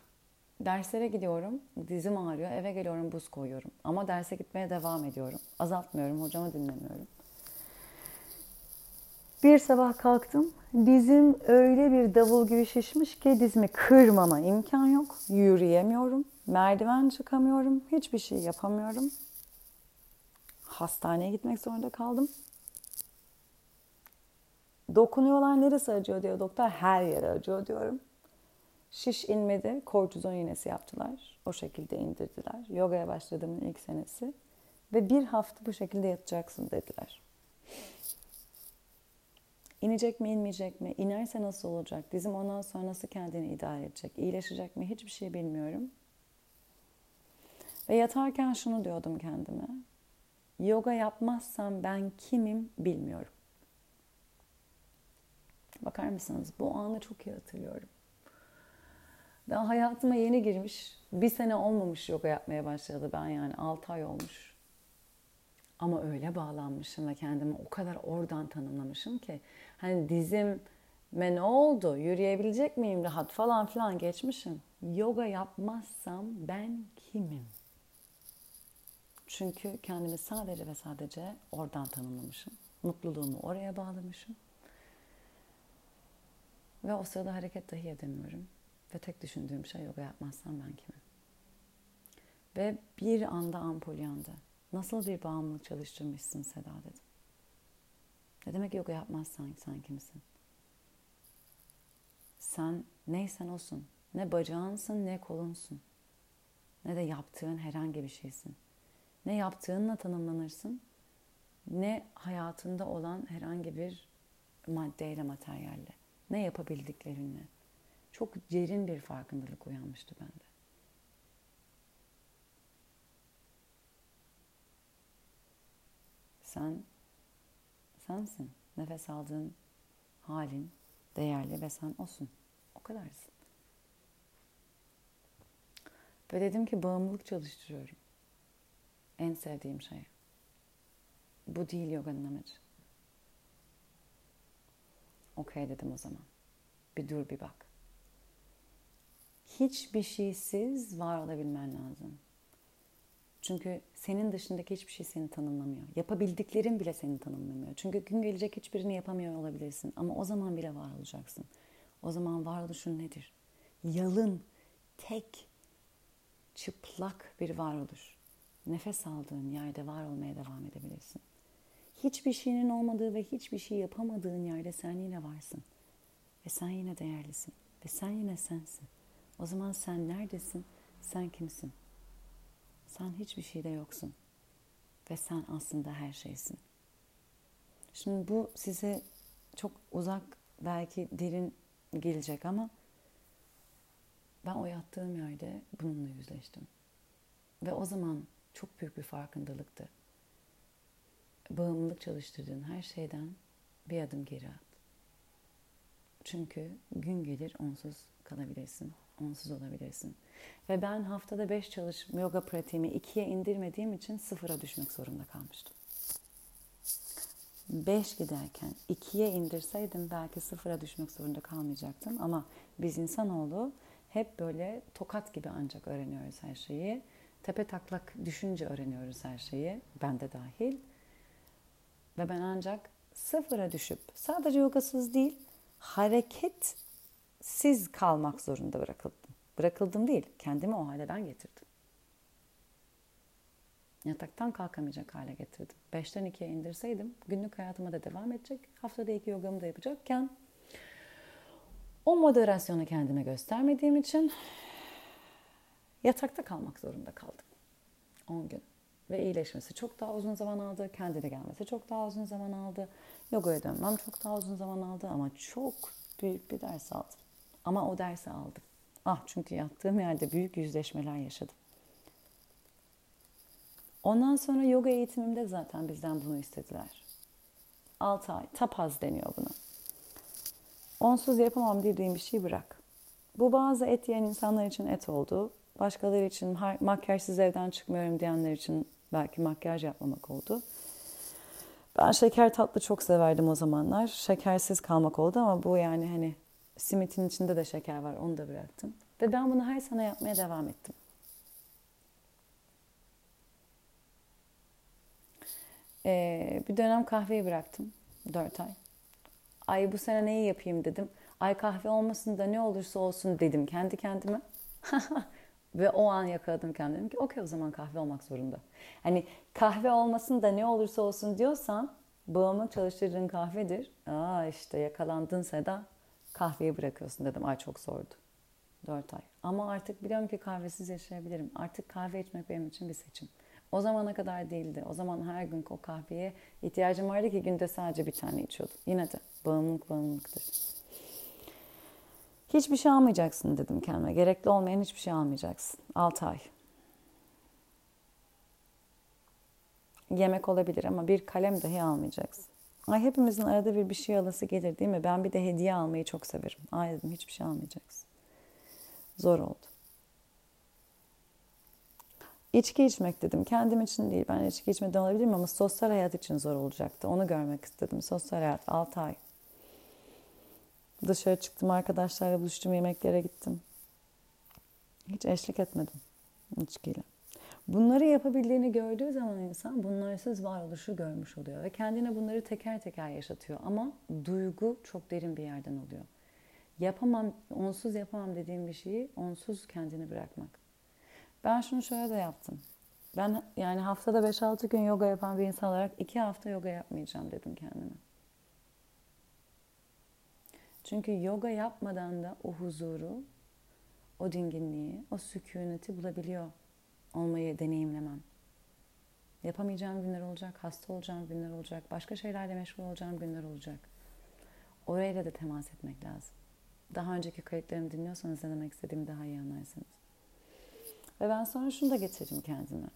Derslere gidiyorum, dizim ağrıyor, eve geliyorum buz koyuyorum. Ama derse gitmeye devam ediyorum. Azaltmıyorum, hocamı dinlemiyorum. Bir sabah kalktım. Dizim öyle bir davul gibi şişmiş ki dizimi kırmama imkan yok. Yürüyemiyorum. Merdiven çıkamıyorum. Hiçbir şey yapamıyorum. Hastaneye gitmek zorunda kaldım. Dokunuyorlar neresi acıyor diyor doktor. Her yere acıyor diyorum. Şiş inmedi. Kortizon iğnesi yaptılar. O şekilde indirdiler. Yogaya başladığımın ilk senesi. Ve bir hafta bu şekilde yatacaksın dediler. İnecek mi inmeyecek mi? İnerse nasıl olacak? Dizim ondan sonra nasıl kendini idare edecek? İyileşecek mi? Hiçbir şey bilmiyorum. Ve yatarken şunu diyordum kendime. Yoga yapmazsam ben kimim bilmiyorum. Bakar mısınız? Bu anı çok iyi hatırlıyorum. Daha hayatıma yeni girmiş. Bir sene olmamış yoga yapmaya başladı ben yani. 6 ay olmuş. Ama öyle bağlanmışım ve kendimi o kadar oradan tanımlamışım ki. Hani dizim ve ne oldu? Yürüyebilecek miyim rahat falan filan geçmişim. Yoga yapmazsam ben kimim? Çünkü kendimi sadece ve sadece oradan tanımlamışım. Mutluluğumu oraya bağlamışım. Ve o sırada hareket dahi edemiyorum. Ve tek düşündüğüm şey yoga yapmazsam ben kimim? Ve bir anda ampul yandı. Nasıl bir bağımlılık çalıştırmışsın Seda dedim. Ne demek yoga yapmazsan sen kimsin? Sen neysen olsun. Ne bacağınsın ne kolunsun. Ne de yaptığın herhangi bir şeysin. Ne yaptığınla tanımlanırsın ne hayatında olan herhangi bir maddeyle, materyalle. Ne yapabildiklerinle. Çok derin bir farkındalık uyanmıştı bende. Sen sensin. Nefes aldığın halin değerli ve sen olsun. O kadarsın. Ve dedim ki bağımlılık çalıştırıyorum. En sevdiğim şey. Bu değil yoganın amacı. Okey dedim o zaman. Bir dur bir bak. Hiçbir şeysiz var olabilmen lazım. Çünkü senin dışındaki hiçbir şey seni tanımlamıyor. Yapabildiklerin bile seni tanımlamıyor. Çünkü gün gelecek hiçbirini yapamıyor olabilirsin. Ama o zaman bile var olacaksın. O zaman varoluşun nedir? Yalın, tek, çıplak bir varoluş. Nefes aldığın yerde var olmaya devam edebilirsin. Hiçbir şeyinin olmadığı ve hiçbir şey yapamadığın yerde sen yine varsın. Ve sen yine değerlisin. Ve sen yine sensin. O zaman sen neredesin? Sen kimsin? Sen hiçbir şeyde yoksun. Ve sen aslında her şeysin. Şimdi bu size çok uzak belki derin gelecek ama ben o yattığım yerde bununla yüzleştim. Ve o zaman çok büyük bir farkındalıktı. Bağımlılık çalıştırdığın her şeyden bir adım geri at. Çünkü gün gelir onsuz kalabilirsin, onsuz olabilirsin. Ve ben haftada 5 çalışma yoga pratiğimi 2'ye indirmediğim için sıfıra düşmek zorunda kalmıştım. 5 giderken 2'ye indirseydim belki sıfıra düşmek zorunda kalmayacaktım. Ama biz insanoğlu hep böyle tokat gibi ancak öğreniyoruz her şeyi. Tepe taklak düşünce öğreniyoruz her şeyi. Ben de dahil. Ve ben ancak sıfıra düşüp sadece yogasız değil hareketsiz kalmak zorunda bırakıldım. Bırakıldım değil, kendimi o hale ben getirdim. Yataktan kalkamayacak hale getirdim. Beşten ikiye indirseydim günlük hayatıma da devam edecek. Haftada iki yogamı da yapacakken o moderasyonu kendime göstermediğim için yatakta kalmak zorunda kaldım. 10 gün. Ve iyileşmesi çok daha uzun zaman aldı. Kendine gelmesi çok daha uzun zaman aldı. Yogaya dönmem çok daha uzun zaman aldı ama çok büyük bir ders aldım. Ama o dersi aldım. Ah çünkü yattığım yerde büyük yüzleşmeler yaşadım. Ondan sonra yoga eğitimimde zaten bizden bunu istediler. 6 ay. Tapaz deniyor buna. Onsuz yapamam dediğim bir şey bırak. Bu bazı et yiyen insanlar için et oldu. Başkaları için makyajsız evden çıkmıyorum diyenler için belki makyaj yapmamak oldu. Ben şeker tatlı çok severdim o zamanlar. Şekersiz kalmak oldu ama bu yani hani Simitin içinde de şeker var. Onu da bıraktım. Ve ben bunu her sene yapmaya devam ettim. Ee, bir dönem kahveyi bıraktım. Dört ay. Ay bu sene neyi yapayım dedim. Ay kahve olmasın da ne olursa olsun dedim kendi kendime. Ve o an yakaladım kendimi. Dedim ki okey o zaman kahve olmak zorunda. Hani kahve olmasın da ne olursa olsun diyorsan bağımlılık çalıştırdığın kahvedir. Aa işte yakalandın Seda kahveyi bırakıyorsun dedim. Ay çok zordu. Dört ay. Ama artık biliyorum ki kahvesiz yaşayabilirim. Artık kahve içmek benim için bir seçim. O zamana kadar değildi. O zaman her gün o kahveye ihtiyacım vardı ki günde sadece bir tane içiyordum. Yine de bağımlılık bağımlılıktır. Hiçbir şey almayacaksın dedim kendime. Gerekli olmayan hiçbir şey almayacaksın. 6 ay. Yemek olabilir ama bir kalem dahi almayacaksın. Ay hepimizin arada bir bir şey alası gelir değil mi? Ben bir de hediye almayı çok severim. Ay dedim hiçbir şey almayacaksın. Zor oldu. İçki içmek dedim. Kendim için değil. Ben içki içmeden olabilirim ama sosyal hayat için zor olacaktı. Onu görmek istedim. Sosyal hayat 6 ay. Dışarı çıktım arkadaşlarla buluştum yemeklere gittim. Hiç eşlik etmedim içkiyle. Bunları yapabildiğini gördüğü zaman insan bunlarsız varoluşu görmüş oluyor. Ve kendine bunları teker teker yaşatıyor. Ama duygu çok derin bir yerden oluyor. Yapamam, onsuz yapamam dediğim bir şeyi onsuz kendini bırakmak. Ben şunu şöyle de yaptım. Ben yani haftada 5-6 gün yoga yapan bir insan olarak 2 hafta yoga yapmayacağım dedim kendime. Çünkü yoga yapmadan da o huzuru, o dinginliği, o sükuneti bulabiliyor olmayı deneyimlemem. Yapamayacağım günler olacak, hasta olacağım günler olacak, başka şeylerle meşgul olacağım günler olacak. Orayla da temas etmek lazım. Daha önceki kayıtlarımı dinliyorsanız ne demek istediğimi daha iyi anlarsınız. Ve ben sonra şunu da getirdim kendime.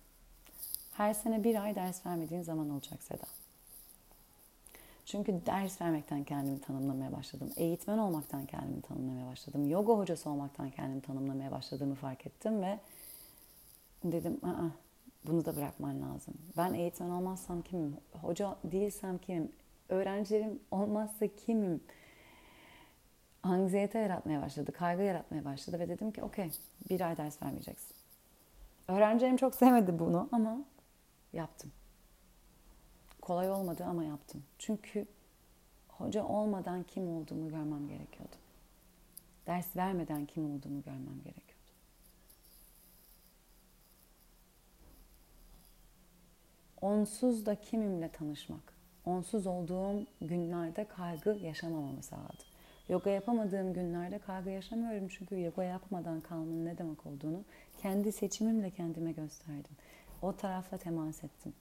Her sene bir ay ders vermediğin zaman olacak Seda. Çünkü ders vermekten kendimi tanımlamaya başladım. Eğitmen olmaktan kendimi tanımlamaya başladım. Yoga hocası olmaktan kendimi tanımlamaya başladığımı fark ettim ve dedim Aa, bunu da bırakman lazım. Ben eğitmen olmazsam kimim? Hoca değilsem kimim? Öğrencilerim olmazsa kimim? Anksiyete yaratmaya başladı, kaygı yaratmaya başladı ve dedim ki okey bir ay ders vermeyeceksin. Öğrencilerim çok sevmedi bunu ama yaptım. Kolay olmadı ama yaptım. Çünkü hoca olmadan kim olduğumu görmem gerekiyordu. Ders vermeden kim olduğumu görmem gerekiyordu. Onsuz da kimimle tanışmak. Onsuz olduğum günlerde kaygı yaşamamamı sağladı. Yoga yapamadığım günlerde kaygı yaşamıyorum çünkü yoga yapmadan kalmanın ne demek olduğunu kendi seçimimle kendime gösterdim. O tarafla temas ettim.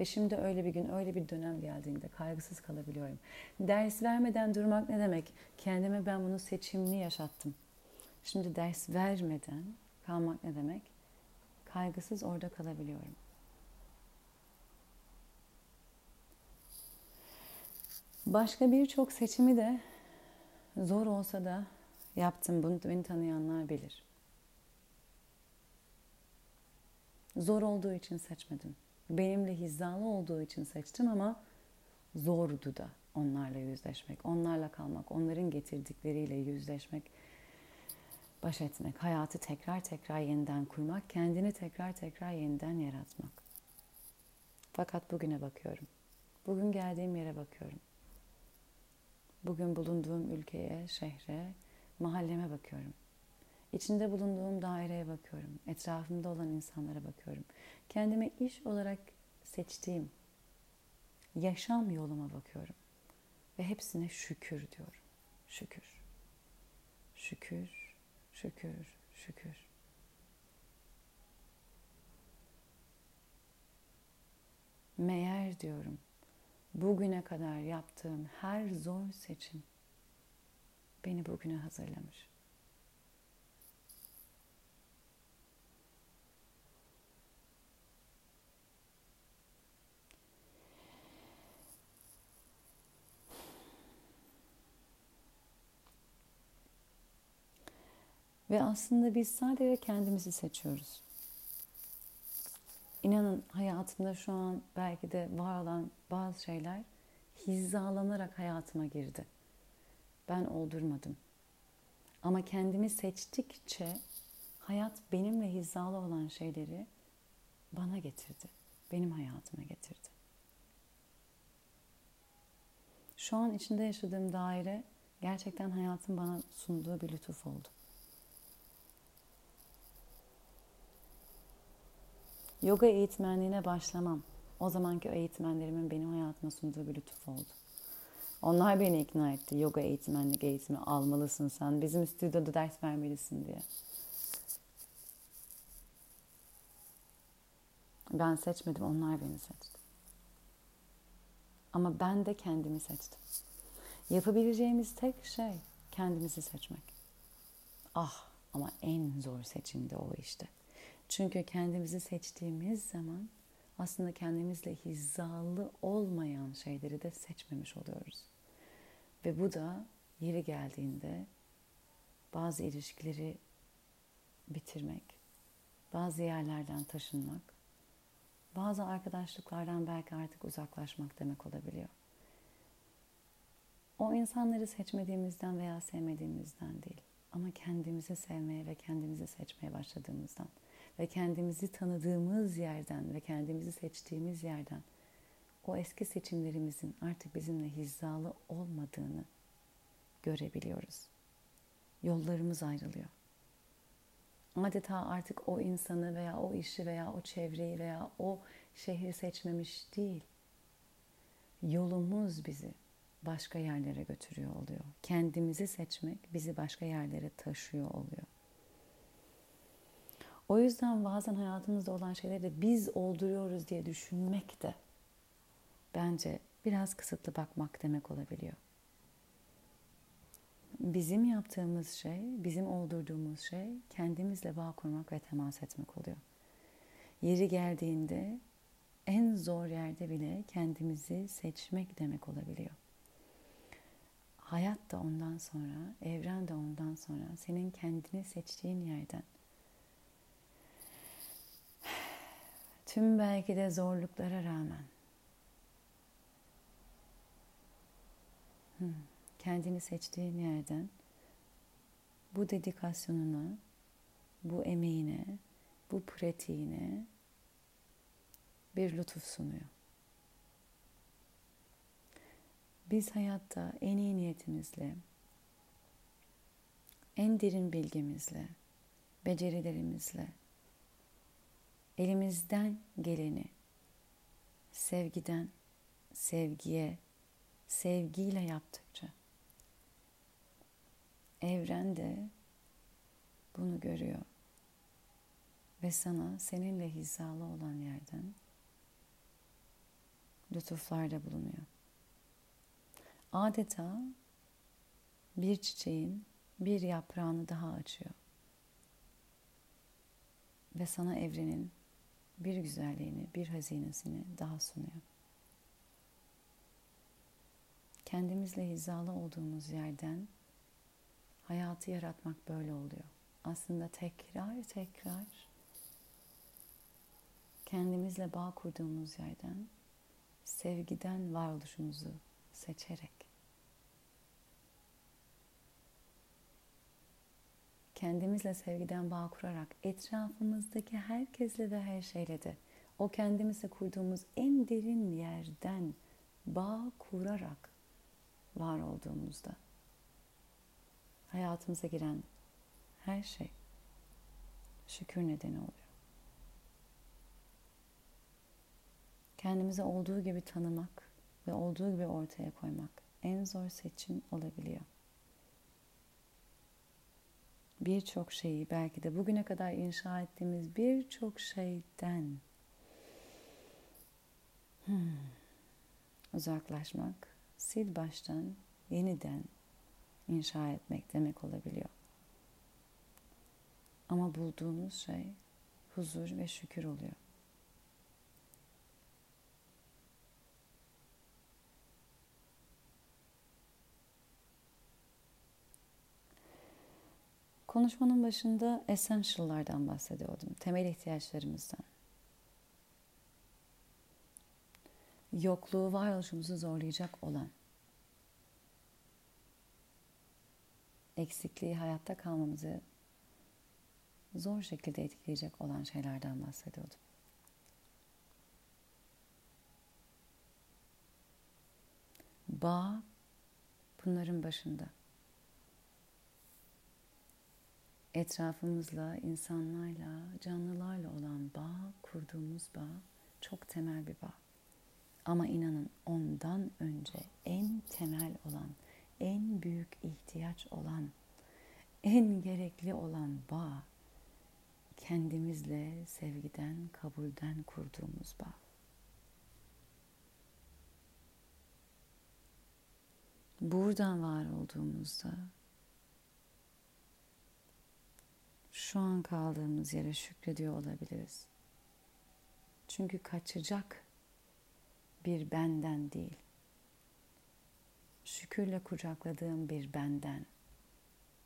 Ve şimdi öyle bir gün, öyle bir dönem geldiğinde kaygısız kalabiliyorum. Ders vermeden durmak ne demek? Kendime ben bunu seçimli yaşattım. Şimdi ders vermeden kalmak ne demek? Kaygısız orada kalabiliyorum. Başka birçok seçimi de zor olsa da yaptım. Bunu beni tanıyanlar bilir. Zor olduğu için seçmedim. Benimle hizalı olduğu için seçtim ama zordu da onlarla yüzleşmek, onlarla kalmak, onların getirdikleriyle yüzleşmek, baş etmek, hayatı tekrar tekrar yeniden kurmak, kendini tekrar tekrar yeniden yaratmak. Fakat bugüne bakıyorum. Bugün geldiğim yere bakıyorum. Bugün bulunduğum ülkeye, şehre, mahalleme bakıyorum. İçinde bulunduğum daireye bakıyorum. Etrafımda olan insanlara bakıyorum. Kendime iş olarak seçtiğim yaşam yoluma bakıyorum. Ve hepsine şükür diyorum. Şükür. Şükür, şükür, şükür. Meğer diyorum bugüne kadar yaptığım her zor seçim beni bugüne hazırlamış. Ve aslında biz sadece kendimizi seçiyoruz. İnanın hayatımda şu an belki de var olan bazı şeyler hizalanarak hayatıma girdi. Ben oldurmadım. Ama kendimi seçtikçe hayat benimle hizalı olan şeyleri bana getirdi. Benim hayatıma getirdi. şu an içinde yaşadığım daire gerçekten hayatın bana sunduğu bir lütuf oldu. Yoga eğitmenliğine başlamam. O zamanki eğitmenlerimin benim hayatıma sunduğu bir lütuf oldu. Onlar beni ikna etti. Yoga eğitmenlik eğitimi almalısın sen. Bizim stüdyoda ders vermelisin diye. Ben seçmedim, onlar beni seçti. Ama ben de kendimi seçtim. Yapabileceğimiz tek şey kendimizi seçmek. Ah ama en zor seçim de o işte. Çünkü kendimizi seçtiğimiz zaman aslında kendimizle hizalı olmayan şeyleri de seçmemiş oluyoruz. Ve bu da yeri geldiğinde bazı ilişkileri bitirmek, bazı yerlerden taşınmak, bazı arkadaşlıklardan belki artık uzaklaşmak demek olabiliyor. O insanları seçmediğimizden veya sevmediğimizden değil ama kendimizi sevmeye ve kendimizi seçmeye başladığımızdan ve kendimizi tanıdığımız yerden ve kendimizi seçtiğimiz yerden o eski seçimlerimizin artık bizimle hizalı olmadığını görebiliyoruz. Yollarımız ayrılıyor. Adeta artık o insanı veya o işi veya o çevreyi veya o şehri seçmemiş değil. Yolumuz bizi başka yerlere götürüyor oluyor. Kendimizi seçmek bizi başka yerlere taşıyor oluyor. O yüzden bazen hayatımızda olan şeyleri de biz olduruyoruz diye düşünmek de bence biraz kısıtlı bakmak demek olabiliyor. Bizim yaptığımız şey, bizim oldurduğumuz şey kendimizle bağ kurmak ve temas etmek oluyor. Yeri geldiğinde en zor yerde bile kendimizi seçmek demek olabiliyor. Hayat da ondan sonra, evren de ondan sonra senin kendini seçtiğin yerden tüm belki de zorluklara rağmen hmm, kendini seçtiğin yerden bu dedikasyonuna, bu emeğine, bu pratiğine bir lütuf sunuyor. Biz hayatta en iyi niyetimizle, en derin bilgimizle, becerilerimizle, elimizden geleni sevgiden sevgiye, sevgiyle yaptıkça evren de bunu görüyor ve sana seninle hizalı olan yerden lütuflarda bulunuyor. Adeta bir çiçeğin bir yaprağını daha açıyor. Ve sana evrenin bir güzelliğini, bir hazinesini daha sunuyor. Kendimizle hizalı olduğumuz yerden hayatı yaratmak böyle oluyor. Aslında tekrar tekrar kendimizle bağ kurduğumuz yerden sevgiden varoluşumuzu seçerek kendimizle sevgiden bağ kurarak etrafımızdaki herkesle ve her şeyle de o kendimizle kurduğumuz en derin yerden bağ kurarak var olduğumuzda hayatımıza giren her şey şükür nedeni oluyor. Kendimizi olduğu gibi tanımak ve olduğu gibi ortaya koymak en zor seçim olabiliyor. Birçok şeyi belki de bugüne kadar inşa ettiğimiz birçok şeyden hmm, uzaklaşmak, sil baştan yeniden inşa etmek demek olabiliyor. Ama bulduğumuz şey huzur ve şükür oluyor. Konuşmanın başında essential'lardan bahsediyordum. Temel ihtiyaçlarımızdan. Yokluğu varoluşumuzu zorlayacak olan, eksikliği hayatta kalmamızı zor şekilde etkileyecek olan şeylerden bahsediyordum. Bağ bunların başında. Etrafımızla, insanlarla, canlılarla olan bağ, kurduğumuz bağ çok temel bir bağ. Ama inanın ondan önce en temel olan, en büyük ihtiyaç olan, en gerekli olan bağ kendimizle sevgiden, kabulden kurduğumuz bağ. Buradan var olduğumuzda şu an kaldığımız yere şükrediyor olabiliriz. Çünkü kaçacak bir benden değil. Şükürle kucakladığım bir benden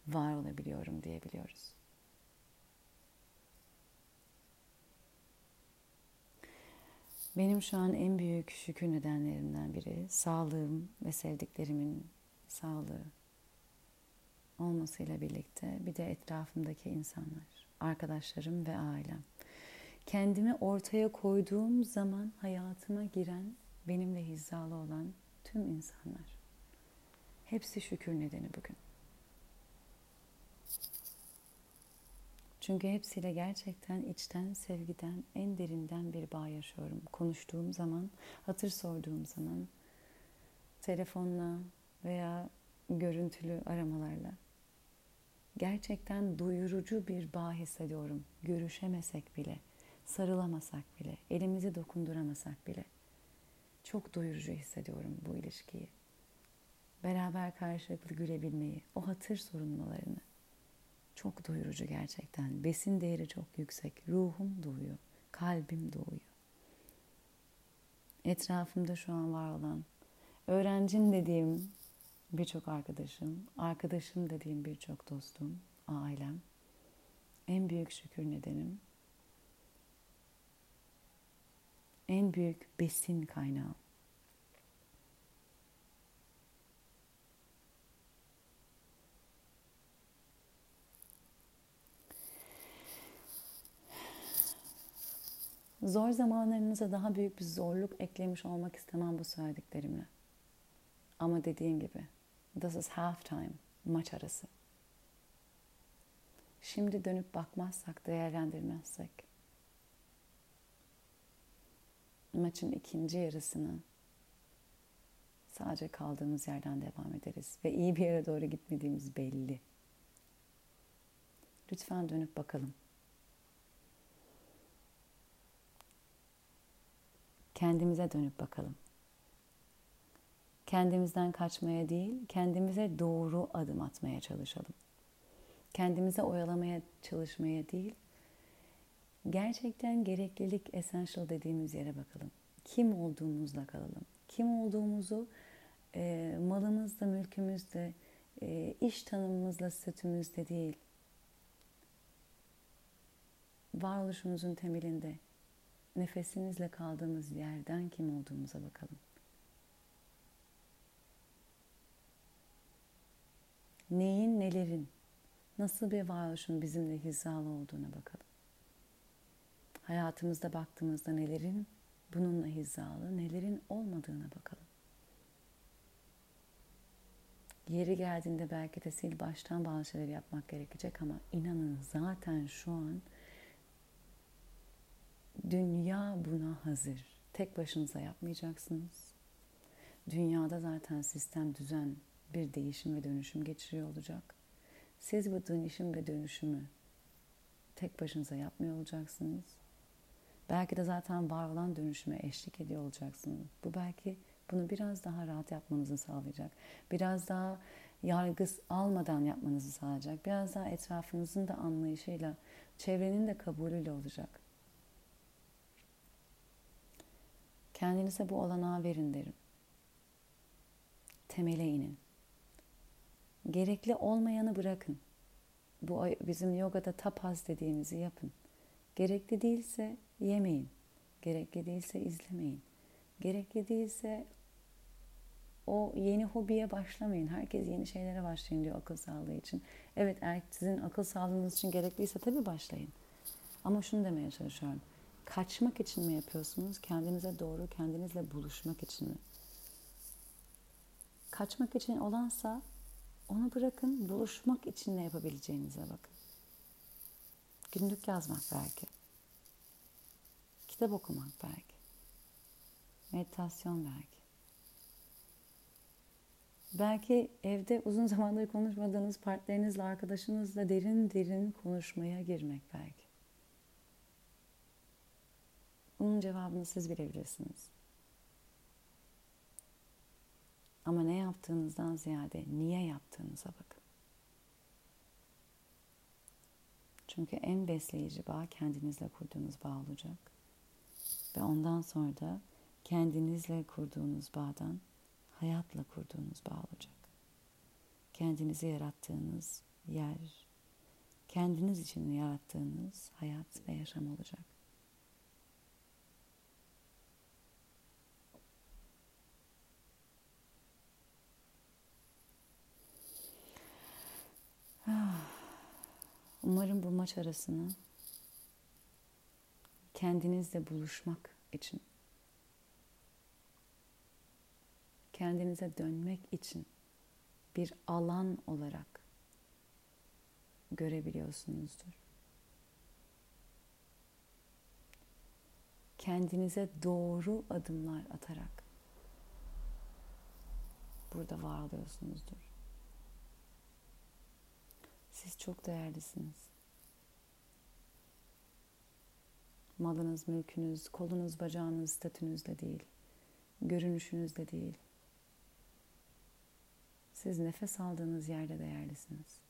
var olabiliyorum diyebiliyoruz. Benim şu an en büyük şükür nedenlerimden biri sağlığım ve sevdiklerimin sağlığı olmasıyla birlikte bir de etrafımdaki insanlar, arkadaşlarım ve ailem. Kendimi ortaya koyduğum zaman hayatıma giren, benimle hizalı olan tüm insanlar. Hepsi şükür nedeni bugün. Çünkü hepsiyle gerçekten içten, sevgiden, en derinden bir bağ yaşıyorum. Konuştuğum zaman, hatır sorduğum zaman, telefonla veya görüntülü aramalarla gerçekten doyurucu bir bağ hissediyorum. Görüşemesek bile, sarılamasak bile, elimizi dokunduramasak bile çok doyurucu hissediyorum bu ilişkiyi. Beraber karşılıklı gülebilmeyi, o hatır sorunmalarını çok doyurucu gerçekten. Besin değeri çok yüksek. Ruhum doyuyor. Kalbim doyuyor. Etrafımda şu an var olan öğrencim dediğim birçok arkadaşım, arkadaşım dediğim birçok dostum, ailem. En büyük şükür nedenim. En büyük besin kaynağı. Zor zamanlarınıza daha büyük bir zorluk eklemiş olmak istemem bu söylediklerimle. Ama dediğim gibi, this is half time, maç arası. Şimdi dönüp bakmazsak, değerlendirmezsek, maçın ikinci yarısını sadece kaldığımız yerden devam ederiz ve iyi bir yere doğru gitmediğimiz belli. Lütfen dönüp bakalım. kendimize dönüp bakalım. Kendimizden kaçmaya değil, kendimize doğru adım atmaya çalışalım. Kendimize oyalamaya çalışmaya değil, gerçekten gereklilik essential dediğimiz yere bakalım. Kim olduğumuzla kalalım. Kim olduğumuzu e, malımızda, mülkümüzde, e, iş tanımımızla, statümüzde değil, varoluşumuzun temelinde nefesimizle kaldığımız yerden kim olduğumuza bakalım. Neyin, nelerin, nasıl bir varoluşun bizimle hizalı olduğuna bakalım. Hayatımızda baktığımızda nelerin bununla hizalı, nelerin olmadığına bakalım. Yeri geldiğinde belki de sil baştan bazı şeyler yapmak gerekecek ama inanın zaten şu an Dünya buna hazır. Tek başınıza yapmayacaksınız. Dünyada zaten sistem, düzen bir değişim ve dönüşüm geçiriyor olacak. Siz bu dönüşüm ve dönüşümü tek başınıza yapmıyor olacaksınız. Belki de zaten var olan dönüşüme eşlik ediyor olacaksınız. Bu belki bunu biraz daha rahat yapmanızı sağlayacak. Biraz daha yargı almadan yapmanızı sağlayacak. Biraz daha etrafınızın da anlayışıyla, çevrenin de kabulüyle olacak. Kendinize bu olanağı verin derim. Temele inin. Gerekli olmayanı bırakın. Bu bizim yogada tapas dediğimizi yapın. Gerekli değilse yemeyin. Gerekli değilse izlemeyin. Gerekli değilse o yeni hobiye başlamayın. Herkes yeni şeylere başlayın diyor akıl sağlığı için. Evet eğer sizin akıl sağlığınız için gerekliyse tabii başlayın. Ama şunu demeye çalışıyorum kaçmak için mi yapıyorsunuz? Kendinize doğru, kendinizle buluşmak için mi? Kaçmak için olansa onu bırakın, buluşmak için ne yapabileceğinize bakın. Günlük yazmak belki. Kitap okumak belki. Meditasyon belki. Belki evde uzun zamandır konuşmadığınız partnerinizle, arkadaşınızla derin derin konuşmaya girmek belki. Bunun cevabını siz bilebilirsiniz. Ama ne yaptığınızdan ziyade niye yaptığınıza bakın. Çünkü en besleyici bağ kendinizle kurduğunuz bağ olacak. Ve ondan sonra da kendinizle kurduğunuz bağdan hayatla kurduğunuz bağ olacak. Kendinizi yarattığınız yer, kendiniz için yarattığınız hayat ve yaşam olacak. Umarım bu maç arasını kendinizle buluşmak için, kendinize dönmek için bir alan olarak görebiliyorsunuzdur. Kendinize doğru adımlar atarak burada var oluyorsunuzdur. Siz çok değerlisiniz. Malınız, mülkünüz, kolunuz, bacağınız, statünüzle değil. Görünüşünüzle değil. Siz nefes aldığınız yerde değerlisiniz.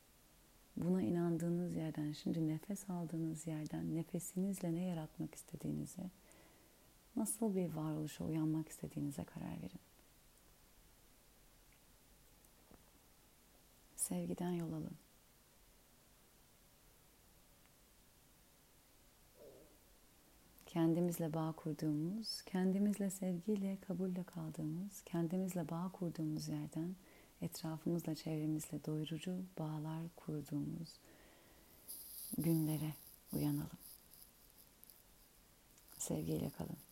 Buna inandığınız yerden, şimdi nefes aldığınız yerden nefesinizle ne yaratmak istediğinize, nasıl bir varoluşa uyanmak istediğinize karar verin. Sevgiden yol alın. Kendimizle bağ kurduğumuz, kendimizle sevgiyle, kabulle kaldığımız, kendimizle bağ kurduğumuz yerden etrafımızla, çevremizle doyurucu bağlar kurduğumuz günlere uyanalım. Sevgiyle kalın.